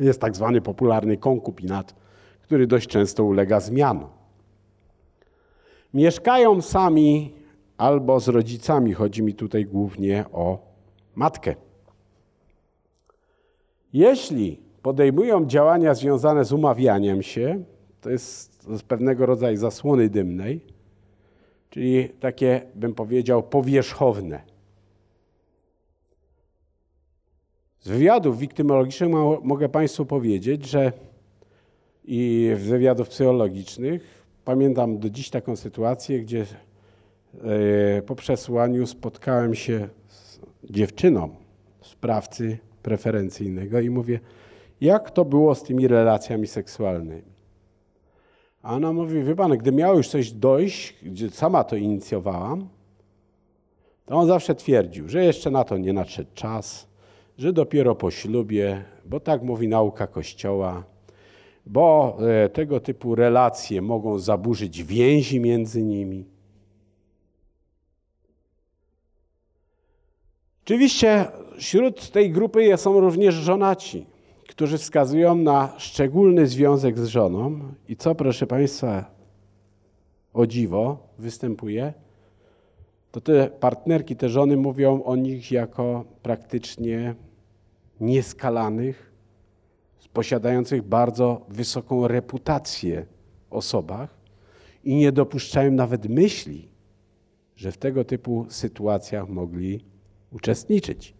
jest tak zwany popularny konkubinat, który dość często ulega zmianom. Mieszkają sami albo z rodzicami. Chodzi mi tutaj głównie o matkę. Jeśli podejmują działania związane z umawianiem się, to jest z pewnego rodzaju zasłony dymnej, czyli takie, bym powiedział, powierzchowne. Z wywiadów wiktymologicznych mogę Państwu powiedzieć, że i z wywiadów psychologicznych Pamiętam do dziś taką sytuację, gdzie e, po przesłaniu spotkałem się z dziewczyną sprawcy preferencyjnego i mówię, jak to było z tymi relacjami seksualnymi? A ona mówi, wie pan, gdy miało już coś dojść, gdzie sama to inicjowałam, to on zawsze twierdził, że jeszcze na to nie nadszedł czas, że dopiero po ślubie, bo tak mówi nauka Kościoła, bo e, tego typu relacje mogą zaburzyć więzi między nimi. Oczywiście wśród tej grupy są również żonaci, którzy wskazują na szczególny związek z żoną. I co, proszę Państwa, o dziwo występuje, to te partnerki, te żony mówią o nich jako praktycznie nieskalanych, posiadających bardzo wysoką reputację osobach i nie dopuszczają nawet myśli, że w tego typu sytuacjach mogli uczestniczyć.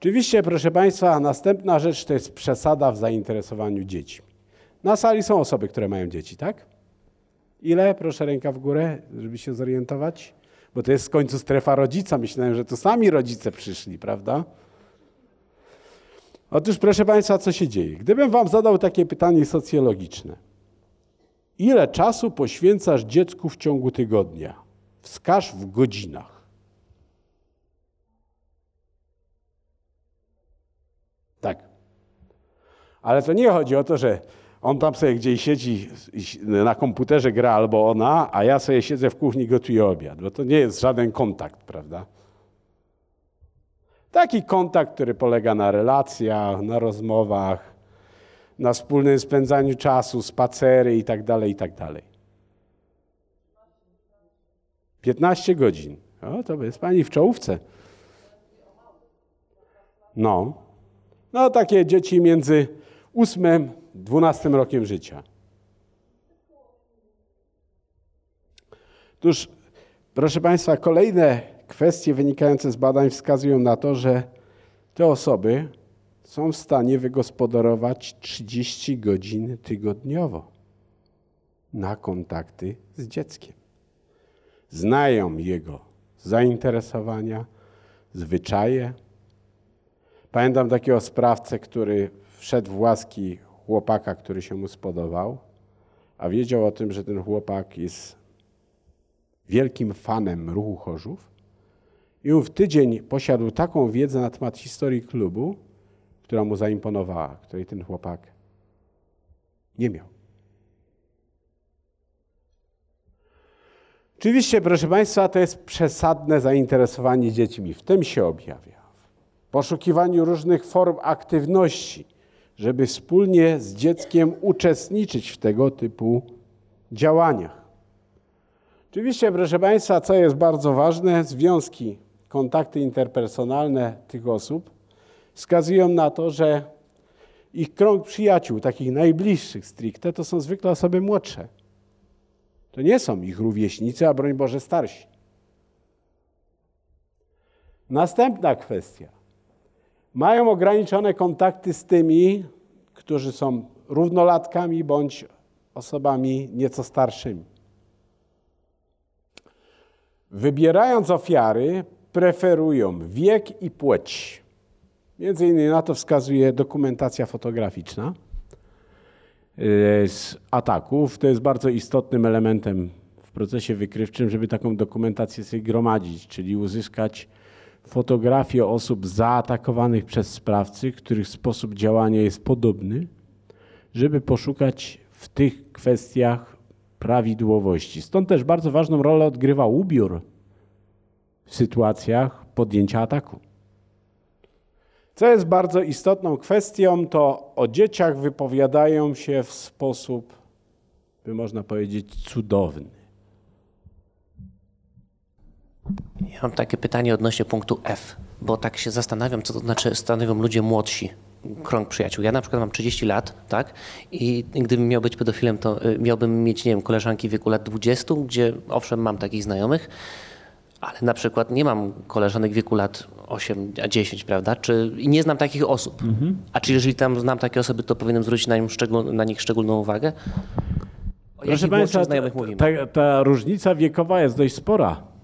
Oczywiście, proszę Państwa, następna rzecz to jest przesada w zainteresowaniu dziećmi. Na sali są osoby, które mają dzieci, tak? Ile? Proszę ręka w górę, żeby się zorientować. Bo to jest w końcu strefa rodzica. Myślałem, że to sami rodzice przyszli, prawda? Otóż, proszę Państwa, co się dzieje? Gdybym Wam zadał takie pytanie socjologiczne. Ile czasu poświęcasz dziecku w ciągu tygodnia? Wskaż w godzinach. Tak. Ale to nie chodzi o to, że on tam sobie gdzieś siedzi na komputerze gra albo ona, a ja sobie siedzę w kuchni gotuję obiad, bo to nie jest żaden kontakt, prawda? Taki kontakt, który polega na relacjach, na rozmowach, na wspólnym spędzaniu czasu, spacery itd., itd. Tak 15 godzin. O, to jest pani w czołówce. No. No, takie dzieci między 8 12 rokiem życia. Otóż, proszę Państwa, kolejne kwestie wynikające z badań wskazują na to, że te osoby są w stanie wygospodarować 30 godzin tygodniowo na kontakty z dzieckiem. Znają jego zainteresowania, zwyczaje. Pamiętam takiego sprawcę, który wszedł w łaski chłopaka, który się mu spodobał, a wiedział o tym, że ten chłopak jest wielkim fanem ruchu Chorzów i w tydzień posiadł taką wiedzę na temat historii klubu, która mu zaimponowała, której ten chłopak nie miał. Oczywiście, proszę Państwa, to jest przesadne zainteresowanie dziećmi. W tym się objawia. W poszukiwaniu różnych form aktywności, żeby wspólnie z dzieckiem uczestniczyć w tego typu działaniach. Oczywiście, proszę Państwa, co jest bardzo ważne, związki kontakty interpersonalne tych osób wskazują na to, że ich krąg przyjaciół, takich najbliższych stricte, to są zwykle osoby młodsze. To nie są ich rówieśnicy, a broń Boże starsi. Następna kwestia. Mają ograniczone kontakty z tymi, którzy są równolatkami bądź osobami nieco starszymi. Wybierając ofiary, preferują wiek i płeć. Między innymi na to wskazuje dokumentacja fotograficzna e, z ataków. To jest bardzo istotnym elementem w procesie wykrywczym, żeby taką dokumentację sobie gromadzić, czyli uzyskać fotografie osób zaatakowanych przez sprawcy, których sposób działania jest podobny, żeby poszukać w tych kwestiach prawidłowości. Stąd też bardzo ważną rolę odgrywa ubiór sytuacjach podjęcia ataku. Co jest bardzo istotną kwestią, to o dzieciach wypowiadają się w sposób, by można powiedzieć, cudowny. Ja mam takie pytanie odnośnie punktu F, bo tak się zastanawiam, co to znaczy stanowią ludzie młodsi krąg przyjaciół. Ja na przykład mam 30 lat, tak? I gdybym miał być pedofilem, to y, miałbym mieć, nie wiem, koleżanki w wieku lat 20, gdzie owszem, mam takich znajomych, ale na przykład nie mam koleżanek w wieku lat 8, a 10, prawda? Czy, I nie znam takich osób. Mhm. A czy jeżeli tam znam takie osoby, to powinienem zwrócić na, szczegól, na nich szczególną uwagę? O Proszę Państwa, ta, ta, ta różnica wiekowa jest dość spora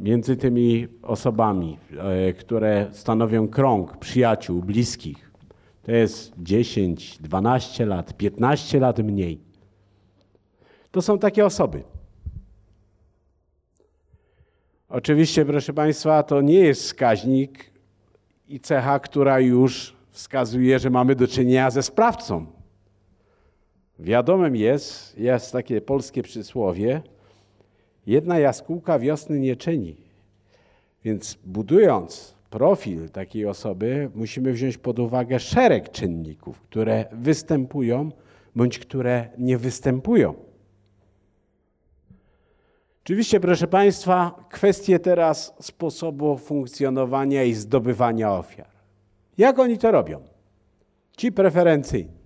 między tymi osobami, e, które stanowią krąg przyjaciół, bliskich. To jest 10, 12 lat, 15 lat mniej. To są takie osoby. Oczywiście, proszę Państwa, to nie jest wskaźnik i cecha, która już wskazuje, że mamy do czynienia ze sprawcą. Wiadomym jest, jest takie polskie przysłowie, jedna jaskółka wiosny nie czyni. Więc budując profil takiej osoby, musimy wziąć pod uwagę szereg czynników, które występują bądź które nie występują. Oczywiście, proszę Państwa, kwestie teraz sposobu funkcjonowania i zdobywania ofiar. Jak oni to robią? Ci preferencyjni.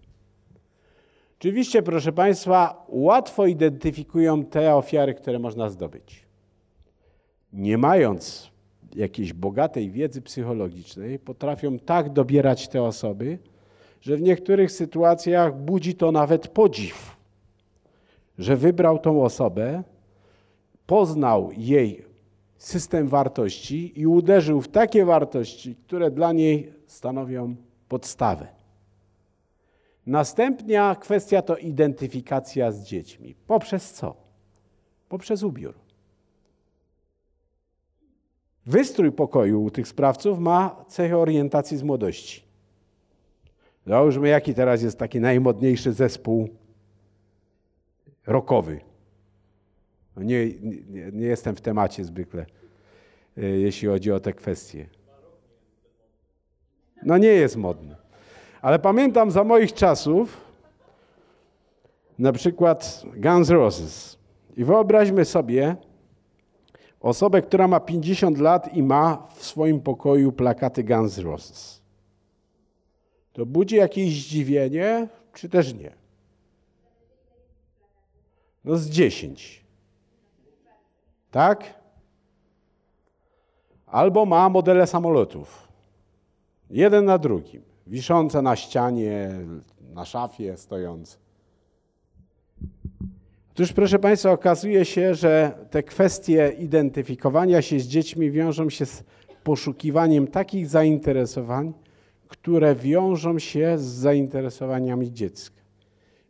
Oczywiście, proszę Państwa, łatwo identyfikują te ofiary, które można zdobyć. Nie mając jakiejś bogatej wiedzy psychologicznej, potrafią tak dobierać te osoby, że w niektórych sytuacjach budzi to nawet podziw, że wybrał tą osobę, poznał jej system wartości i uderzył w takie wartości, które dla niej stanowią podstawę. Następnia kwestia to identyfikacja z dziećmi. Poprzez co? Poprzez ubiór. Wystrój pokoju u tych sprawców ma cechę orientacji z młodości. Załóżmy, jaki teraz jest taki najmodniejszy zespół rokowy. Nie, nie, nie jestem w temacie zwykle, e, jeśli chodzi o te kwestie. No nie jest modny. Ale pamiętam za moich czasów na przykład Guns Roses. I wyobraźmy sobie osobę, która ma 50 lat i ma w swoim pokoju plakaty Guns Roses. To budzi jakieś zdziwienie, czy też nie? No z 10 tak? Albo ma modele samolotów. Jeden na drugim. Wiszące na ścianie, na szafie stojące. Otóż, proszę Państwa, okazuje się, że te kwestie identyfikowania się z dziećmi wiążą się z poszukiwaniem takich zainteresowań, które wiążą się z zainteresowaniami dziecka.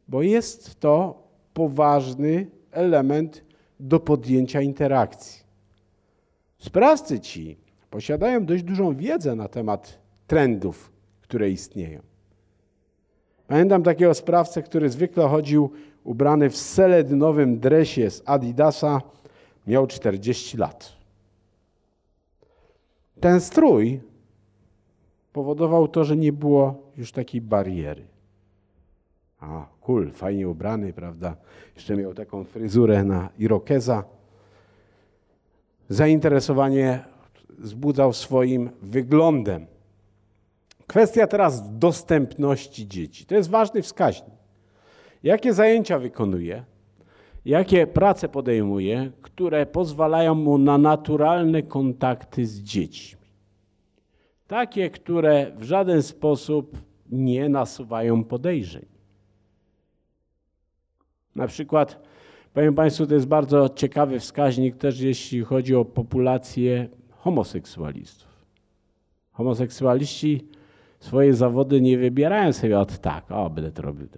Bo jest to poważny element do podjęcia interakcji. Sprawcy ci posiadają dość dużą wiedzę na temat trendów, które istnieją. Pamiętam takiego sprawcę, który zwykle chodził ubrany w seledynowym dresie z Adidasa, miał 40 lat. Ten strój powodował to, że nie było już takiej bariery. A, cool, fajnie ubrany, prawda? Jeszcze miał taką fryzurę na irokeza. Zainteresowanie wzbudzał swoim wyglądem. Kwestia teraz dostępności dzieci. To jest ważny wskaźnik. Jakie zajęcia wykonuje? jakie prace podejmuje, które pozwalają mu na naturalne kontakty z dziećmi. Takie, które w żaden sposób nie nasuwają podejrzeń. Na przykład, powiem Państwu, to jest bardzo ciekawy wskaźnik też, jeśli chodzi o populację homoseksualistów. Homoseksualiści swoje zawody nie wybierają sobie od tak, o, będę to robił.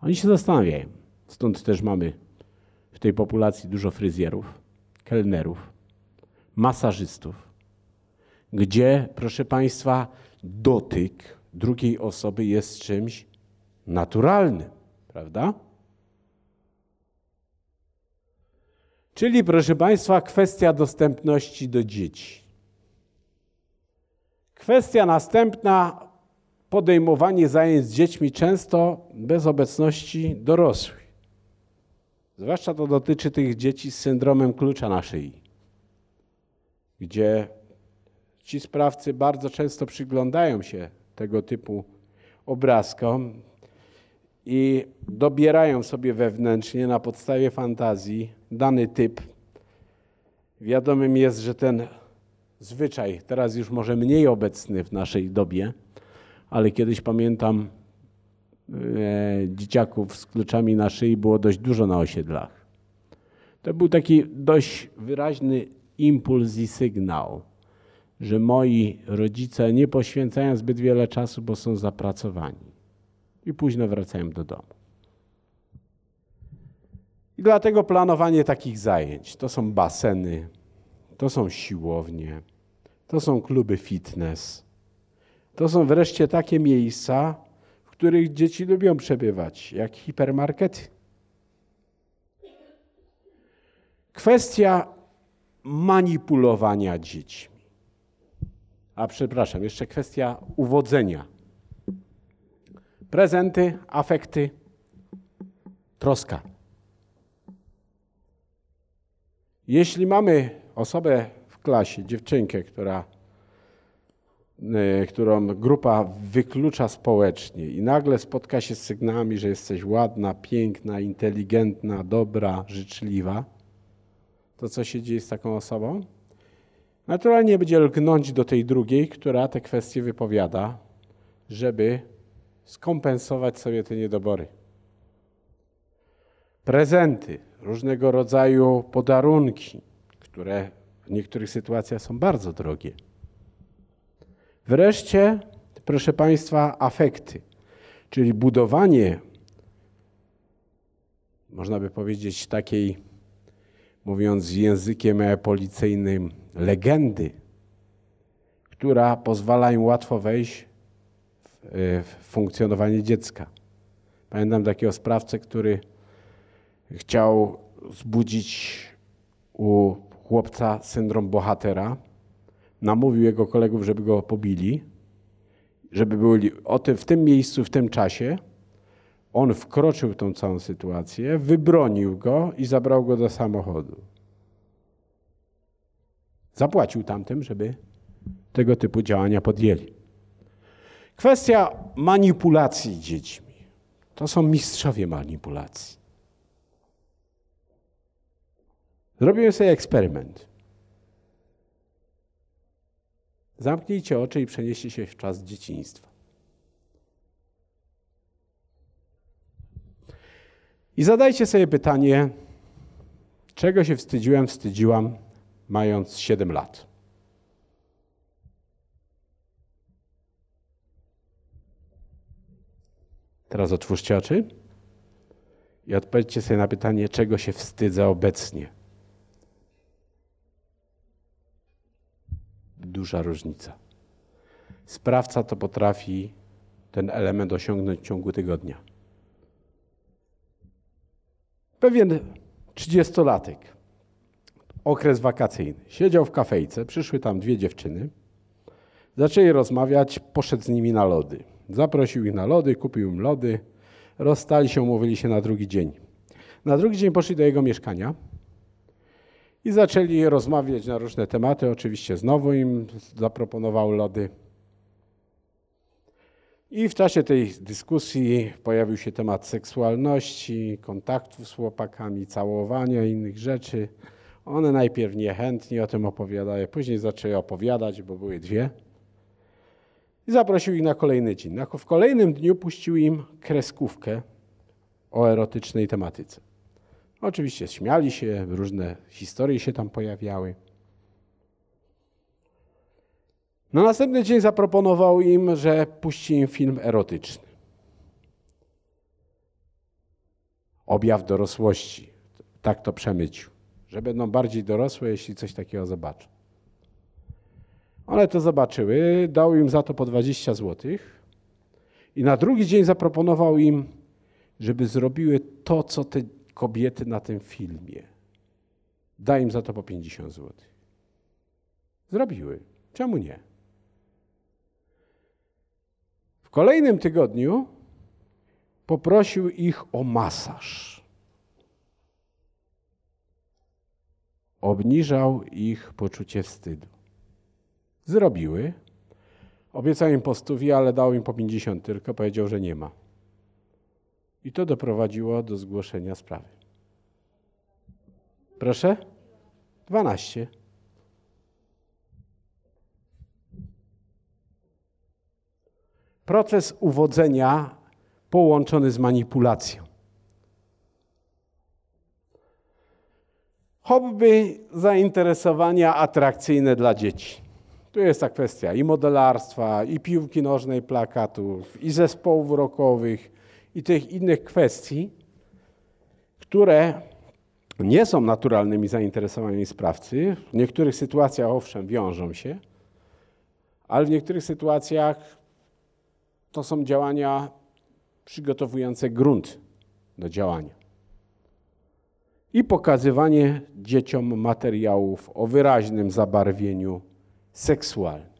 Oni się zastanawiają. Stąd też mamy w tej populacji dużo fryzjerów, kelnerów, masażystów, gdzie, proszę Państwa, dotyk drugiej osoby jest czymś naturalnym, prawda? Czyli, proszę Państwa, kwestia dostępności do dzieci. Kwestia następna podejmowanie zajęć z dziećmi często bez obecności dorosłych. Zwłaszcza to dotyczy tych dzieci z syndromem klucza na szyi, gdzie ci sprawcy bardzo często przyglądają się tego typu obrazkom i dobierają sobie wewnętrznie na podstawie fantazji dany typ. Wiadomym jest, że ten zwyczaj, teraz już może mniej obecny w naszej dobie, ale kiedyś pamiętam e, dzieciaków z kluczami na szyi było dość dużo na osiedlach. To był taki dość wyraźny impuls i sygnał, że moi rodzice nie poświęcają zbyt wiele czasu, bo są zapracowani i późno wracają do domu. I dlatego planowanie takich zajęć to są baseny, to są siłownie, to są kluby fitness. To są wreszcie takie miejsca, w których dzieci lubią przebywać, jak hipermarkety. Kwestia manipulowania dziećmi. A przepraszam, jeszcze kwestia uwodzenia. Prezenty, afekty, troska. Jeśli mamy osobę w klasie, dziewczynkę, która Y, którą grupa wyklucza społecznie i nagle spotka się z sygnałami, że jesteś ładna, piękna, inteligentna, dobra, życzliwa, to co się dzieje z taką osobą? Naturalnie będzie lgnąć do tej drugiej, która te kwestie wypowiada, żeby skompensować sobie te niedobory. Prezenty, różnego rodzaju podarunki, które w niektórych sytuacjach są bardzo drogie Wreszcie, proszę Państwa, afekty, czyli budowanie, można by powiedzieć, takiej, mówiąc językiem policyjnym, legendy, która pozwala im łatwo wejść w, w funkcjonowanie dziecka. Pamiętam takiego sprawcę, który chciał zbudzić u chłopca syndrom bohatera namówił jego kolegów, żeby go pobili, żeby byli w tym miejscu, w tym czasie. On wkroczył w tą całą sytuację, wybronił go i zabrał go do samochodu. Zapłacił tamtym, żeby tego typu działania podjęli. Kwestia manipulacji dziećmi. To są mistrzowie manipulacji. Zrobiłem sobie eksperyment. Zamknijcie oczy i przenieście się w czas dzieciństwa. I zadajcie sobie pytanie, czego się wstydziłem, wstydziłam, mając 7 lat. Teraz otwórzcie oczy i odpowiedzcie sobie na pytanie, czego się wstydzę obecnie. Duża różnica. Sprawca to potrafi ten element osiągnąć w ciągu tygodnia. Pewien trzydziestolatek, okres wakacyjny, siedział w kafejce, przyszły tam dwie dziewczyny, zaczęli rozmawiać, poszedł z nimi na lody. Zaprosił ich na lody, kupił im lody, rozstali się, umówili się na drugi dzień. Na drugi dzień poszli do jego mieszkania i zaczęli rozmawiać na różne tematy. Oczywiście znowu im zaproponował lody. I w czasie tej dyskusji pojawił się temat seksualności, kontaktów z chłopakami, całowania i innych rzeczy. One najpierw niechętnie o tym opowiadały, później zaczęły opowiadać, bo były dwie. I zaprosił ich na kolejny dzień. W kolejnym dniu puścił im kreskówkę o erotycznej tematyce. Oczywiście śmiali się, różne historie się tam pojawiały. Na następny dzień zaproponował im, że puści im film erotyczny. Objaw dorosłości. Tak to przemycił. Że będą bardziej dorosłe, jeśli coś takiego zobaczą. One to zobaczyły, dał im za to po 20 zł. I na drugi dzień zaproponował im, żeby zrobiły to, co te kobiety na tym filmie. Daj im za to po 50 zł. Zrobiły. Czemu nie? W kolejnym tygodniu poprosił ich o masaż. Obniżał ich poczucie wstydu. Zrobiły. Obiecał im po stówie, ale dał im po 50 tylko, powiedział, że nie ma. I to doprowadziło do zgłoszenia sprawy. Proszę? 12. Proces uwodzenia połączony z manipulacją. Hobby, zainteresowania atrakcyjne dla dzieci. Tu jest ta kwestia i modelarstwa, i piłki nożnej, plakatów, i zespołów rockowych, i tych innych kwestii, które nie są naturalnymi zainteresowaniami sprawcy. W niektórych sytuacjach owszem wiążą się, ale w niektórych sytuacjach to są działania przygotowujące grunt do działania. I pokazywanie dzieciom materiałów o wyraźnym zabarwieniu seksualnym.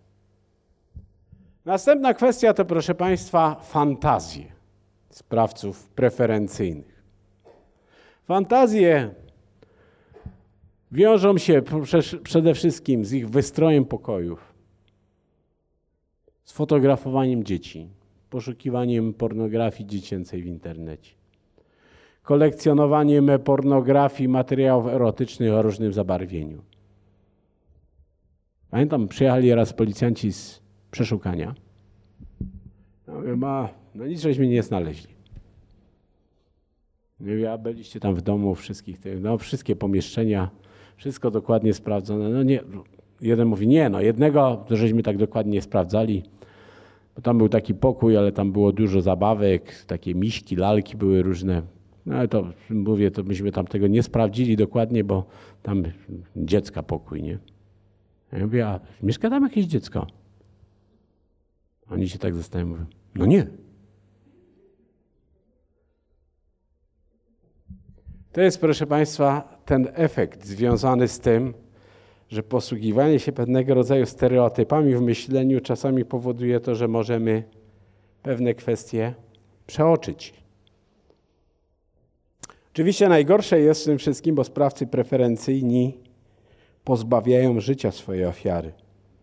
Następna kwestia to, proszę Państwa, fantazje sprawców preferencyjnych. Fantazje wiążą się przede wszystkim z ich wystrojem pokojów, z fotografowaniem dzieci, poszukiwaniem pornografii dziecięcej w internecie, kolekcjonowaniem pornografii, materiałów erotycznych o różnym zabarwieniu. Pamiętam, przyjechali raz policjanci z przeszukania. Ja mówię, ma, no nic żeśmy nie znaleźli. Ja byliście tam w domu wszystkich tych, no wszystkie pomieszczenia, wszystko dokładnie sprawdzone. No nie, jeden mówi, nie, no jednego żeśmy tak dokładnie sprawdzali, bo tam był taki pokój, ale tam było dużo zabawek, takie miśki, lalki były różne. No ale to mówię, to myśmy tam tego nie sprawdzili dokładnie, bo tam dziecka pokój, nie? Ja mówię, a mieszka tam jakieś dziecko? Oni się tak zastanawiają, mówią, no nie. To jest, proszę Państwa, ten efekt związany z tym, że posługiwanie się pewnego rodzaju stereotypami w myśleniu czasami powoduje to, że możemy pewne kwestie przeoczyć. Oczywiście najgorsze jest w tym wszystkim, bo sprawcy preferencyjni pozbawiają życia swojej ofiary.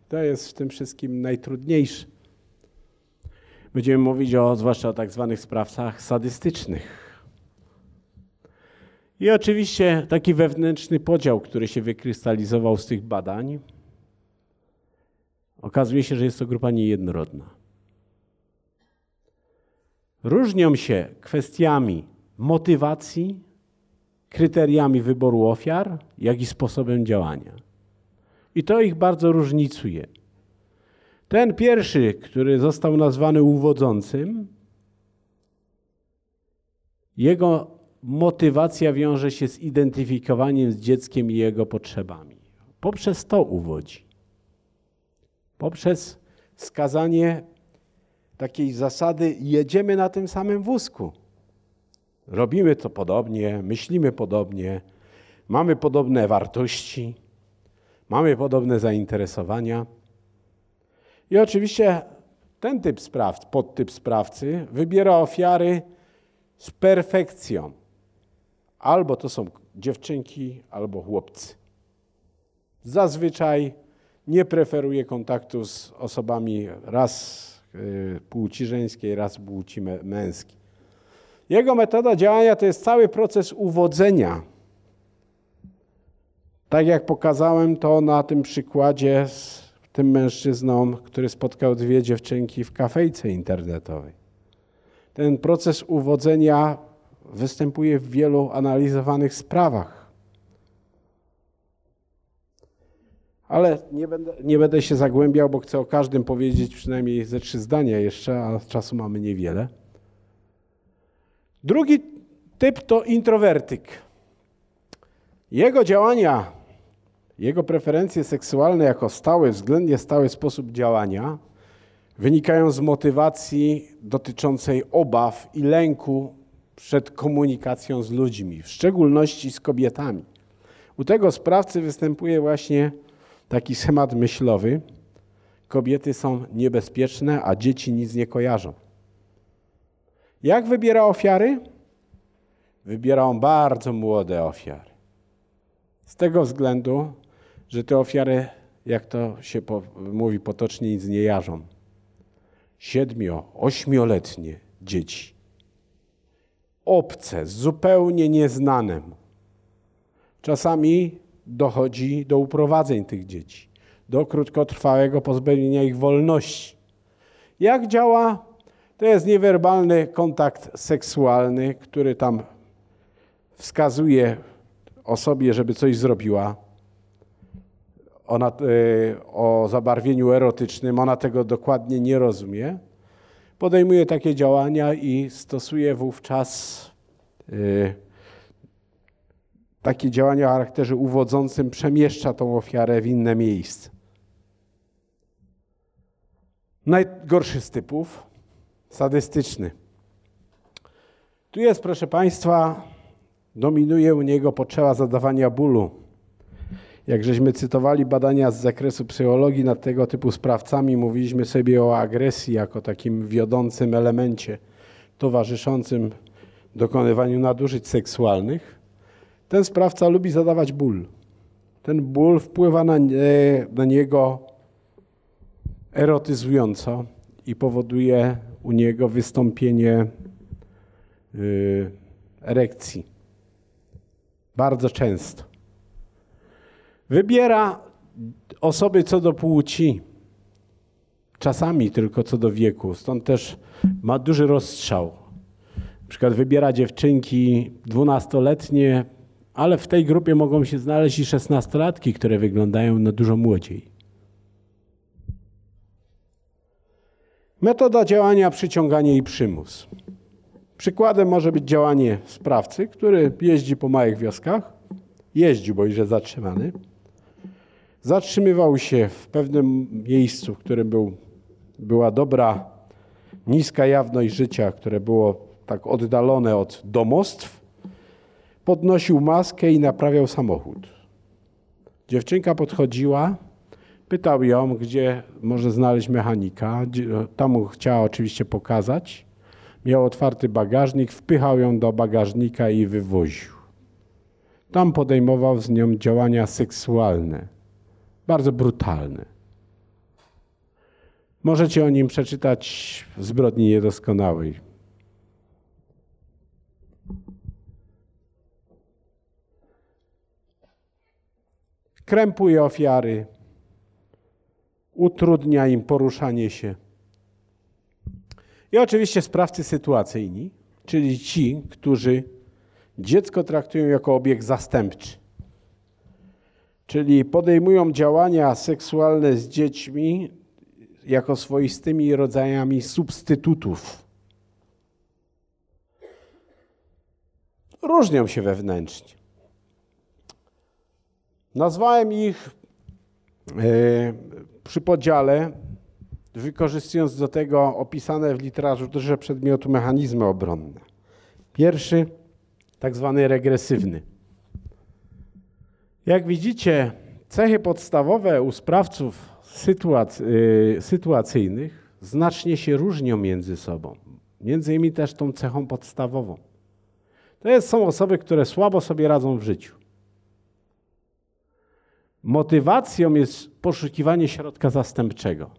To jest w tym wszystkim najtrudniejsze. Będziemy mówić o, zwłaszcza o tak zwanych sprawcach sadystycznych. I oczywiście taki wewnętrzny podział, który się wykrystalizował z tych badań, okazuje się, że jest to grupa niejednorodna. Różnią się kwestiami motywacji, kryteriami wyboru ofiar, jak i sposobem działania. I to ich bardzo różnicuje. Ten pierwszy, który został nazwany uwodzącym, jego motywacja wiąże się z identyfikowaniem z dzieckiem i jego potrzebami. Poprzez to uwodzi. Poprzez wskazanie takiej zasady jedziemy na tym samym wózku. Robimy to podobnie, myślimy podobnie, mamy podobne wartości, mamy podobne zainteresowania. I oczywiście ten typ sprawcy, podtyp sprawcy wybiera ofiary z perfekcją. Albo to są dziewczynki, albo chłopcy. Zazwyczaj nie preferuje kontaktu z osobami raz y, płci żeńskiej, raz płci męskiej. Jego metoda działania to jest cały proces uwodzenia. Tak jak pokazałem to na tym przykładzie z tym mężczyzną, który spotkał dwie dziewczynki w kafejce internetowej. Ten proces uwodzenia występuje w wielu analizowanych sprawach. Ale nie będę, nie będę się zagłębiał, bo chcę o każdym powiedzieć przynajmniej ze trzy zdania jeszcze, a czasu mamy niewiele. Drugi typ to introwertyk. Jego działania, jego preferencje seksualne jako stały, względnie stały sposób działania wynikają z motywacji dotyczącej obaw i lęku przed komunikacją z ludźmi, w szczególności z kobietami. U tego sprawcy występuje właśnie taki schemat myślowy. Kobiety są niebezpieczne, a dzieci nic nie kojarzą. Jak wybiera ofiary? Wybiera on bardzo młode ofiary. Z tego względu, że te ofiary, jak to się mówi potocznie, nic nie jarzą. Siedmio, ośmioletnie dzieci. Obce, zupełnie nieznane Czasami dochodzi do uprowadzeń tych dzieci, do krótkotrwałego pozbawienia ich wolności. Jak działa to jest niewerbalny kontakt seksualny, który tam wskazuje osobie, żeby coś zrobiła. Ona, e, o zabarwieniu erotycznym, ona tego dokładnie nie rozumie. Podejmuje takie działania i stosuje wówczas e, takie działania o charakterze uwodzącym, przemieszcza tą ofiarę w inne miejsce. Najgorszy z typów sadystyczny. Tu jest, proszę Państwa, dominuje u niego potrzeba zadawania bólu. Jak żeśmy cytowali badania z zakresu psychologii nad tego typu sprawcami, mówiliśmy sobie o agresji jako takim wiodącym elemencie towarzyszącym dokonywaniu nadużyć seksualnych. Ten sprawca lubi zadawać ból. Ten ból wpływa na, nie, na niego erotyzująco i powoduje u niego wystąpienie y, erekcji. Bardzo często. Wybiera osoby co do płci, czasami tylko co do wieku, stąd też ma duży rozstrzał. Na przykład wybiera dziewczynki dwunastoletnie, ale w tej grupie mogą się znaleźć i szesnastolatki, które wyglądają na dużo młodziej. Metoda działania przyciąganie i przymus. Przykładem może być działanie sprawcy, który jeździ po małych wioskach, jeździł, bo już jest zatrzymany, zatrzymywał się w pewnym miejscu, w którym był, była dobra, niska jawność życia, które było tak oddalone od domostw, podnosił maskę i naprawiał samochód. Dziewczynka podchodziła, Pytał ją, gdzie może znaleźć mechanika. Tam mu chciała oczywiście pokazać. Miał otwarty bagażnik, wpychał ją do bagażnika i wywoził. Tam podejmował z nią działania seksualne, bardzo brutalne. Możecie o nim przeczytać w zbrodni niedoskonałej. Krępuje ofiary, utrudnia im poruszanie się. I oczywiście sprawcy sytuacyjni, czyli ci, którzy dziecko traktują jako obiekt zastępczy. Czyli podejmują działania seksualne z dziećmi jako swoistymi rodzajami substytutów. Różnią się wewnętrznie. Nazwałem ich e, przy podziale, wykorzystując do tego opisane w literaturze przedmiotu mechanizmy obronne. Pierwszy, tak zwany regresywny. Jak widzicie, cechy podstawowe u sprawców sytuac y, sytuacyjnych znacznie się różnią między sobą. Między innymi też tą cechą podstawową. To jest, są osoby, które słabo sobie radzą w życiu. Motywacją jest poszukiwanie środka zastępczego.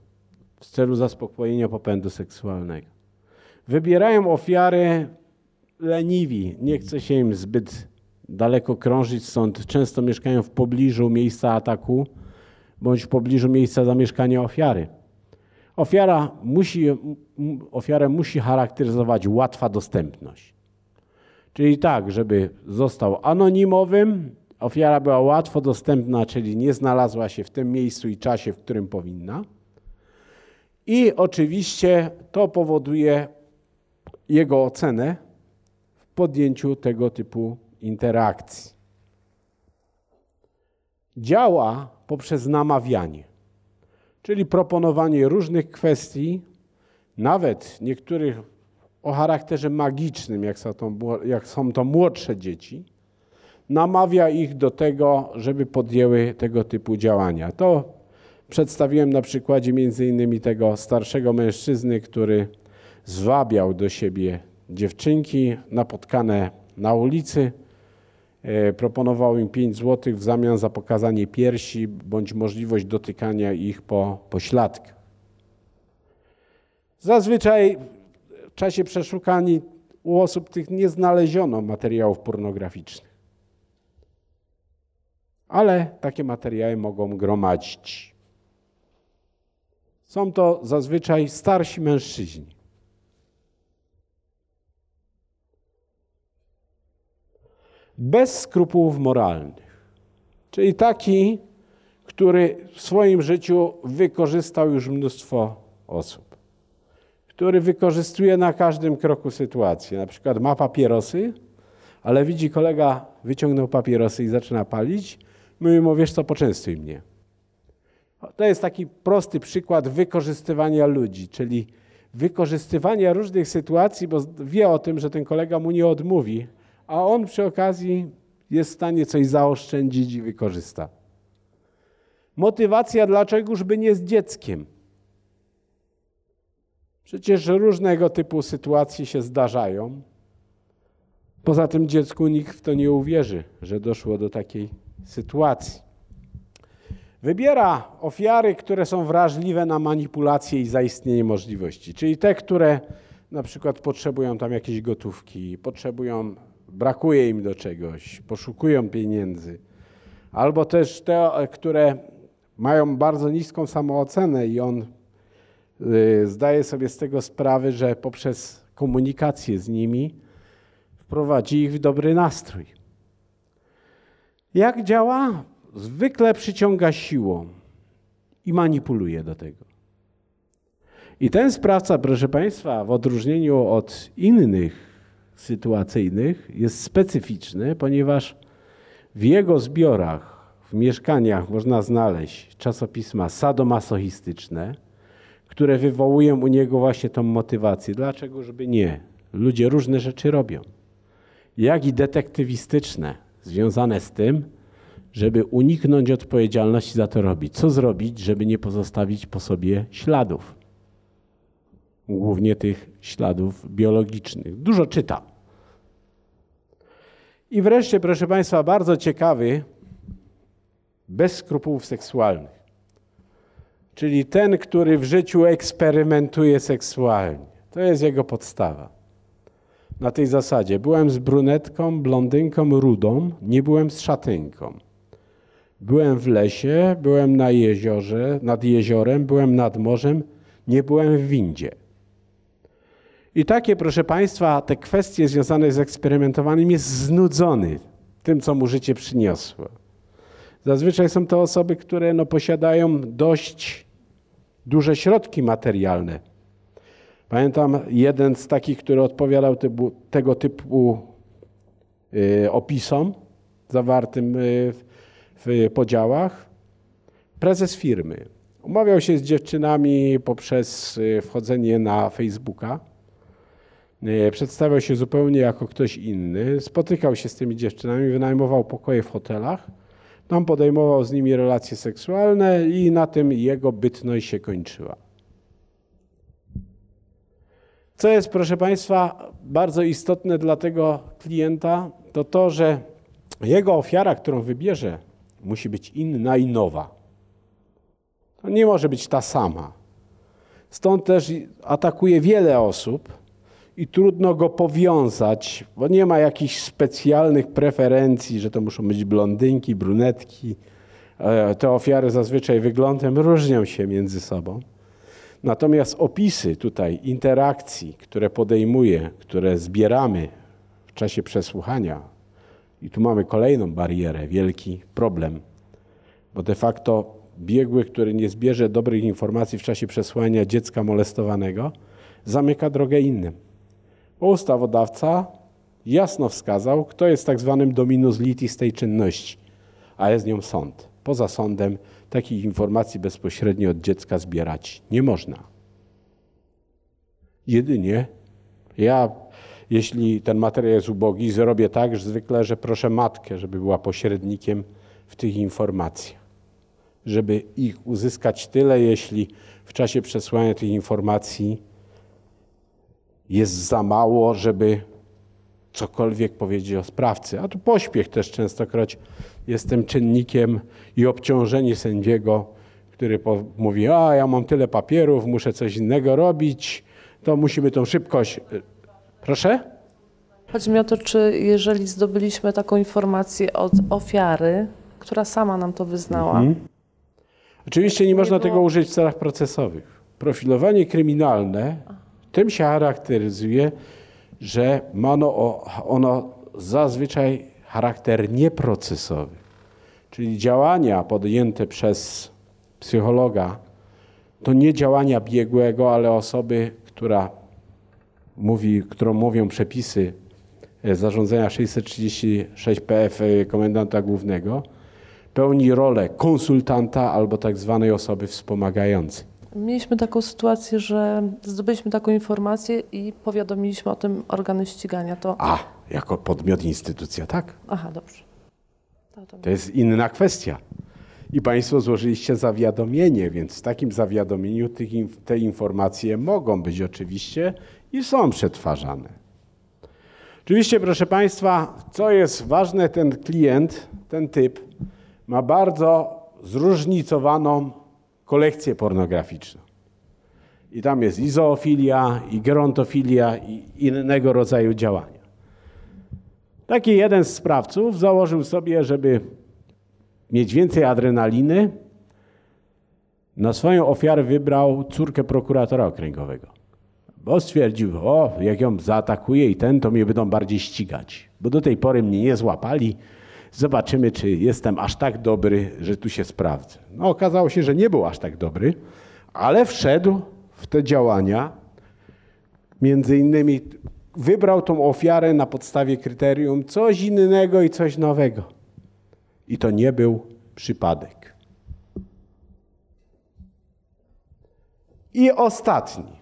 w celu zaspokojenia popędu seksualnego. Wybierają ofiary leniwi, nie chce się im zbyt daleko krążyć, stąd często mieszkają w pobliżu miejsca ataku bądź w pobliżu miejsca zamieszkania ofiary. Ofiara musi, ofiarę musi charakteryzować łatwa dostępność. Czyli tak, żeby został anonimowym, ofiara była łatwo dostępna, czyli nie znalazła się w tym miejscu i czasie, w którym powinna. I oczywiście to powoduje jego ocenę w podjęciu tego typu interakcji. Działa poprzez namawianie, czyli proponowanie różnych kwestii, nawet niektórych o charakterze magicznym, jak są, to, jak są to młodsze dzieci, namawia ich do tego, żeby podjęły tego typu działania. To przedstawiłem na przykładzie między innymi tego starszego mężczyzny, który zwabiał do siebie dziewczynki napotkane na ulicy, proponował im 5 zł w zamian za pokazanie piersi bądź możliwość dotykania ich po pośladkach. Zazwyczaj w czasie przeszukań u osób tych nie znaleziono materiałów pornograficznych. Ale takie materiały mogą gromadzić. Są to zazwyczaj starsi mężczyźni. Bez skrupułów moralnych. Czyli taki, który w swoim życiu wykorzystał już mnóstwo osób. Który wykorzystuje na każdym kroku sytuację. Na przykład ma papierosy, ale widzi kolega wyciągnął papierosy i zaczyna palić. Mówi mu, wiesz co, poczęstuj mnie. To jest taki prosty przykład wykorzystywania ludzi, czyli wykorzystywania różnych sytuacji, bo wie o tym, że ten kolega mu nie odmówi, a on przy okazji jest w stanie coś zaoszczędzić i wykorzysta. Motywacja dlaczegoż by nie z dzieckiem? Przecież różnego typu sytuacje się zdarzają. Poza tym dziecku nikt w to nie uwierzy, że doszło do takiej sytuacji. Wybiera ofiary, które są wrażliwe na manipulacje i zaistnienie możliwości, czyli te, które na przykład potrzebują tam jakiejś gotówki, potrzebują, brakuje im do czegoś, poszukują pieniędzy, albo też te, które mają bardzo niską samoocenę i on y, zdaje sobie z tego sprawę, że poprzez komunikację z nimi wprowadzi ich w dobry nastrój. Jak działa? zwykle przyciąga siłą i manipuluje do tego. I ten sprawca, proszę Państwa, w odróżnieniu od innych sytuacyjnych, jest specyficzny, ponieważ w jego zbiorach, w mieszkaniach można znaleźć czasopisma sadomasochistyczne, które wywołują u niego właśnie tą motywację. Dlaczego, żeby nie? Ludzie różne rzeczy robią. Jak i detektywistyczne, związane z tym, żeby uniknąć odpowiedzialności za to robić. Co zrobić, żeby nie pozostawić po sobie śladów? Głównie tych śladów biologicznych. Dużo czyta. I wreszcie, proszę Państwa, bardzo ciekawy, bez skrupułów seksualnych. Czyli ten, który w życiu eksperymentuje seksualnie. To jest jego podstawa. Na tej zasadzie byłem z brunetką, blondynką, rudą, nie byłem z szatynką. Byłem w lesie, byłem na jeziorze, nad jeziorem, byłem nad morzem, nie byłem w windzie. I takie, proszę Państwa, te kwestie związane z eksperymentowaniem jest znudzony tym, co mu życie przyniosło. Zazwyczaj są to osoby, które no, posiadają dość duże środki materialne. Pamiętam jeden z takich, który odpowiadał typu, tego typu y, opisom zawartym y, w podziałach. Prezes firmy umawiał się z dziewczynami poprzez y, wchodzenie na Facebooka. Y, przedstawiał się zupełnie jako ktoś inny. Spotykał się z tymi dziewczynami, wynajmował pokoje w hotelach. Tam podejmował z nimi relacje seksualne i na tym jego bytność się kończyła. Co jest, proszę Państwa, bardzo istotne dla tego klienta, to to, że jego ofiara, którą wybierze, musi być inna i nowa. To nie może być ta sama. Stąd też atakuje wiele osób i trudno go powiązać, bo nie ma jakichś specjalnych preferencji, że to muszą być blondynki, brunetki. E, te ofiary zazwyczaj wyglądem różnią się między sobą. Natomiast opisy tutaj interakcji, które podejmuje, które zbieramy w czasie przesłuchania, i tu mamy kolejną barierę, wielki problem, bo de facto biegły, który nie zbierze dobrych informacji w czasie przesłania dziecka molestowanego, zamyka drogę innym. Ustawodawca jasno wskazał, kto jest tak zwanym dominus litis tej czynności, a jest nią sąd. Poza sądem takich informacji bezpośrednio od dziecka zbierać nie można. Jedynie ja, jeśli ten materiał jest ubogi, zrobię tak, że zwykle, że proszę matkę, żeby była pośrednikiem w tych informacjach. Żeby ich uzyskać tyle, jeśli w czasie przesłania tych informacji jest za mało, żeby cokolwiek powiedzieć o sprawcy. A tu pośpiech też częstokroć jest tym czynnikiem i obciążenie sędziego, który mówi, a ja mam tyle papierów, muszę coś innego robić, to musimy tą szybkość. Proszę? Chodzi mi o to, czy jeżeli zdobyliśmy taką informację od ofiary, która sama nam to wyznała. Mhm. Oczywiście nie, nie można było... tego użyć w celach procesowych. Profilowanie kryminalne tym się charakteryzuje, że ma ono, ono zazwyczaj charakter nieprocesowy, czyli działania podjęte przez psychologa to nie działania biegłego, ale osoby, która mówi, którą mówią przepisy zarządzenia 636 PF komendanta głównego, pełni rolę konsultanta albo tak zwanej osoby wspomagającej. Mieliśmy taką sytuację, że zdobyliśmy taką informację i powiadomiliśmy o tym organy ścigania. To... A, jako podmiot, instytucja, tak? Aha, dobrze. To, to... to jest inna kwestia. I Państwo złożyliście zawiadomienie, więc w takim zawiadomieniu te informacje mogą być oczywiście i są przetwarzane. Oczywiście, proszę Państwa, co jest ważne, ten klient, ten typ ma bardzo zróżnicowaną kolekcję pornograficzną. I tam jest i zoofilia, i gerontofilia, i innego rodzaju działania. Taki jeden z sprawców założył sobie, żeby mieć więcej adrenaliny, na swoją ofiarę wybrał córkę prokuratora okręgowego. Bo stwierdził, o, jak ją zaatakuje i ten, to mnie będą bardziej ścigać. Bo do tej pory mnie nie złapali, Zobaczymy, czy jestem aż tak dobry, że tu się sprawdzę. No, okazało się, że nie był aż tak dobry, ale wszedł w te działania. Między innymi wybrał tą ofiarę na podstawie kryterium coś innego i coś nowego. I to nie był przypadek. I ostatni,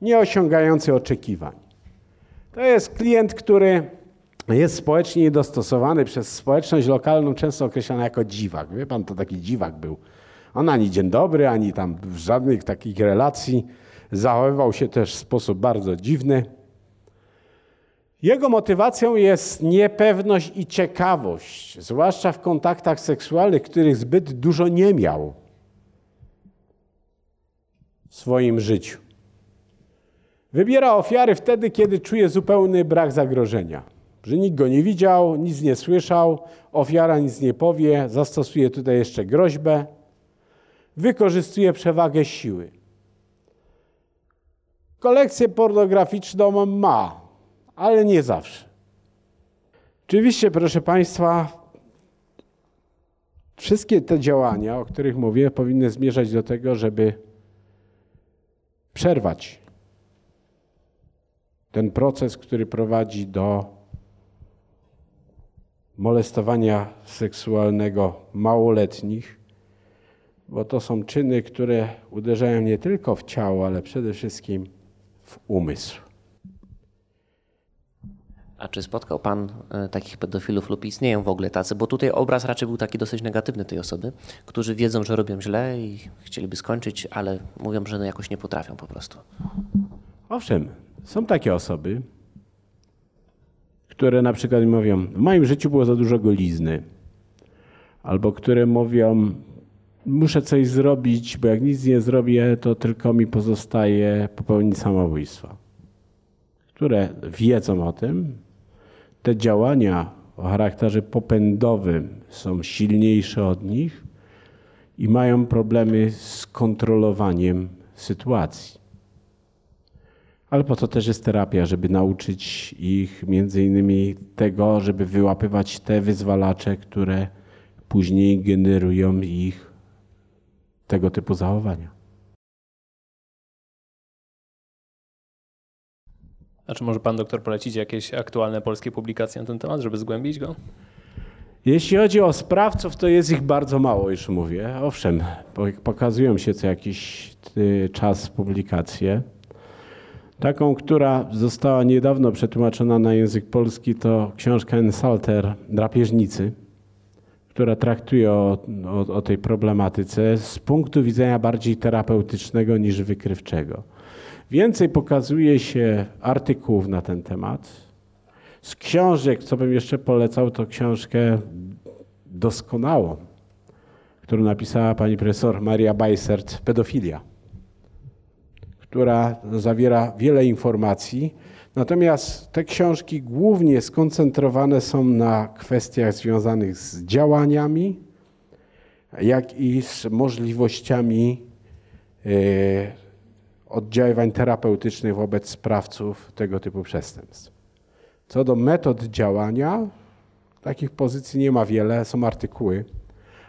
nie osiągający oczekiwań. To jest klient, który jest społecznie niedostosowany przez społeczność lokalną, często określany jako dziwak. Wie pan, to taki dziwak był. On ani dzień dobry, ani tam żadnych takich relacji. Zachowywał się też w sposób bardzo dziwny. Jego motywacją jest niepewność i ciekawość, zwłaszcza w kontaktach seksualnych, których zbyt dużo nie miał w swoim życiu. Wybiera ofiary wtedy, kiedy czuje zupełny brak zagrożenia że nikt go nie widział, nic nie słyszał, ofiara nic nie powie, zastosuje tutaj jeszcze groźbę, wykorzystuje przewagę siły. Kolekcję pornograficzną ma, ale nie zawsze. Oczywiście, proszę Państwa, wszystkie te działania, o których mówię, powinny zmierzać do tego, żeby przerwać ten proces, który prowadzi do molestowania seksualnego małoletnich, bo to są czyny, które uderzają nie tylko w ciało, ale przede wszystkim w umysł. A czy spotkał Pan e, takich pedofilów lub istnieją w ogóle tacy? Bo tutaj obraz raczej był taki dosyć negatywny tej osoby, którzy wiedzą, że robią źle i chcieliby skończyć, ale mówią, że no jakoś nie potrafią po prostu. Owszem, są takie osoby, które na przykład mówią, w moim życiu było za dużo golizny, albo które mówią, muszę coś zrobić, bo jak nic nie zrobię, to tylko mi pozostaje popełnić samobójstwo. Które wiedzą o tym, te działania o charakterze popędowym są silniejsze od nich i mają problemy z kontrolowaniem sytuacji. Ale po to też jest terapia, żeby nauczyć ich między innymi tego, żeby wyłapywać te wyzwalacze, które później generują ich tego typu zachowania. A czy może pan doktor polecić jakieś aktualne polskie publikacje na ten temat, żeby zgłębić go? Jeśli chodzi o sprawców, to jest ich bardzo mało, już mówię. Owszem, pokazują się co jakiś y, czas publikacje. Taką, która została niedawno przetłumaczona na język polski, to książka Ensalter Drapieżnicy, która traktuje o, o, o tej problematyce z punktu widzenia bardziej terapeutycznego niż wykrywczego. Więcej pokazuje się artykułów na ten temat. Z książek, co bym jeszcze polecał, to książkę doskonałą, którą napisała pani profesor Maria Bajsert, Pedofilia która zawiera wiele informacji. Natomiast te książki głównie skoncentrowane są na kwestiach związanych z działaniami, jak i z możliwościami e, oddziaływań terapeutycznych wobec sprawców tego typu przestępstw. Co do metod działania, takich pozycji nie ma wiele, są artykuły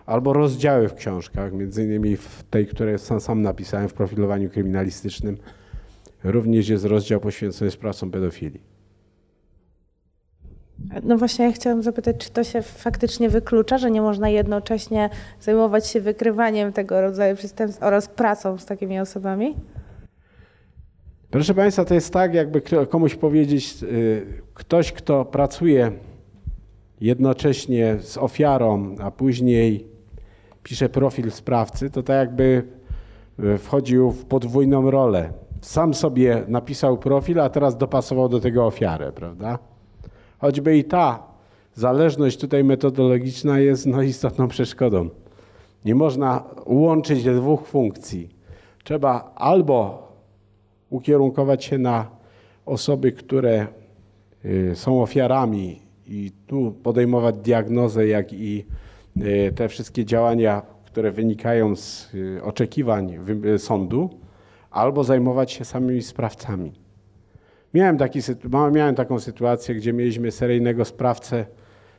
albo rozdziały w książkach, między innymi w tej, której sam, sam napisałem w profilowaniu kryminalistycznym, również jest rozdział poświęcony sprawcom pedofilii. No właśnie, ja chciałam zapytać, czy to się faktycznie wyklucza, że nie można jednocześnie zajmować się wykrywaniem tego rodzaju przestępstw oraz pracą z takimi osobami? Proszę Państwa, to jest tak, jakby komuś powiedzieć, y, ktoś, kto pracuje jednocześnie z ofiarą, a później pisze profil sprawcy, to tak jakby e, wchodził w podwójną rolę. Sam sobie napisał profil, a teraz dopasował do tego ofiarę, prawda? Choćby i ta zależność tutaj metodologiczna jest no, istotną przeszkodą. Nie można łączyć dwóch funkcji. Trzeba albo ukierunkować się na osoby, które y, są ofiarami i tu podejmować diagnozę, jak i te wszystkie działania, które wynikają z y, oczekiwań y, sądu, albo zajmować się samymi sprawcami. Miałem, taki, miałem taką sytuację, gdzie mieliśmy seryjnego sprawcę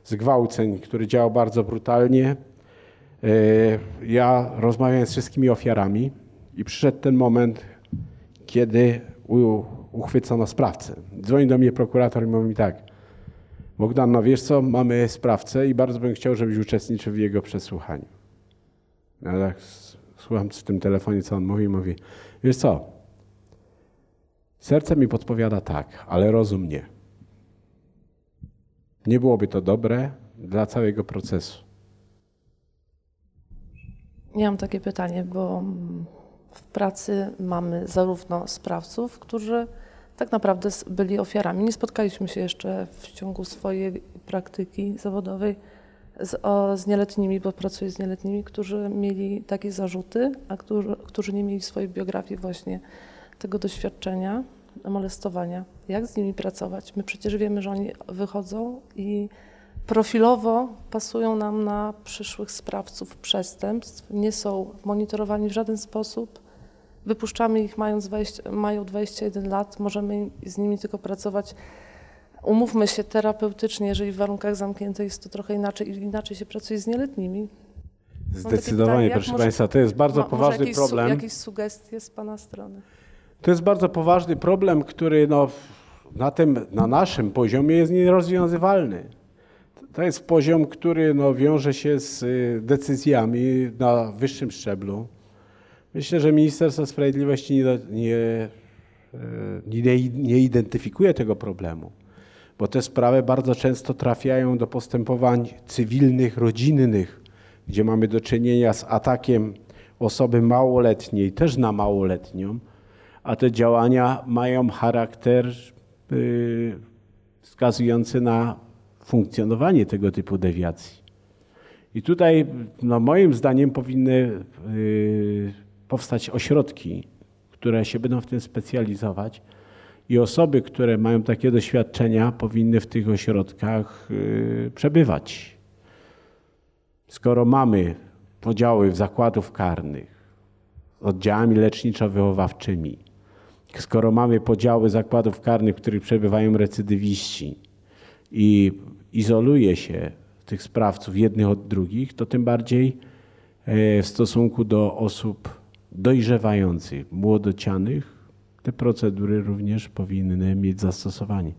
zgwałceń, który działał bardzo brutalnie. Ja rozmawiałem z wszystkimi ofiarami i przyszedł ten moment, kiedy uchwycono sprawcę. Dzwoni do mnie prokurator i mówi mi tak, Bogdan, no wiesz co, mamy sprawcę i bardzo bym chciał, żebyś uczestniczył w jego przesłuchaniu. Ja tak słucham w tym telefonie, co on mówi, mówi, wiesz co, serce mi podpowiada tak, ale rozum nie. Nie byłoby to dobre dla całego procesu. Ja mam takie pytanie, bo w pracy mamy zarówno sprawców, którzy tak naprawdę byli ofiarami. Nie spotkaliśmy się jeszcze w ciągu swojej praktyki zawodowej z, o, z nieletnimi, bo pracuję z nieletnimi, którzy mieli takie zarzuty, a którzy, którzy nie mieli w swojej biografii właśnie tego doświadczenia molestowania. Jak z nimi pracować? My przecież wiemy, że oni wychodzą i profilowo pasują nam na przyszłych sprawców przestępstw, nie są monitorowani w żaden sposób wypuszczamy ich mając 20, mają 21 lat, możemy z nimi tylko pracować. Umówmy się terapeutycznie, jeżeli w warunkach zamkniętych jest to trochę inaczej, inaczej się pracuje z nieletnimi. Zdecydowanie, pytanie, proszę może, Państwa, to jest bardzo ma, poważny jakieś, problem. jakieś sugestie z Pana strony? To jest bardzo poważny problem, który no, na, tym, na naszym poziomie jest nierozwiązywalny. To jest poziom, który no, wiąże się z y, decyzjami na wyższym szczeblu. Myślę, że Ministerstwo Sprawiedliwości nie, nie, e, nie, nie identyfikuje tego problemu, bo te sprawy bardzo często trafiają do postępowań cywilnych, rodzinnych, gdzie mamy do czynienia z atakiem osoby małoletniej, też na małoletnią, a te działania mają charakter wskazujący na funkcjonowanie tego typu dewiacji. I tutaj, no moim zdaniem, powinny y, powstać ośrodki, które się będą w tym specjalizować. I osoby, które mają takie doświadczenia, powinny w tych ośrodkach y, przebywać. Skoro mamy podziały w zakładów karnych z oddziałami leczniczo-wychowawczymi, skoro mamy podziały zakładów karnych, w których przebywają recydywiści i izoluje się tych sprawców jednych od drugich, to tym bardziej e, w stosunku do osób dojrzewających, młodocianych, te procedury również powinny mieć zastosowanie.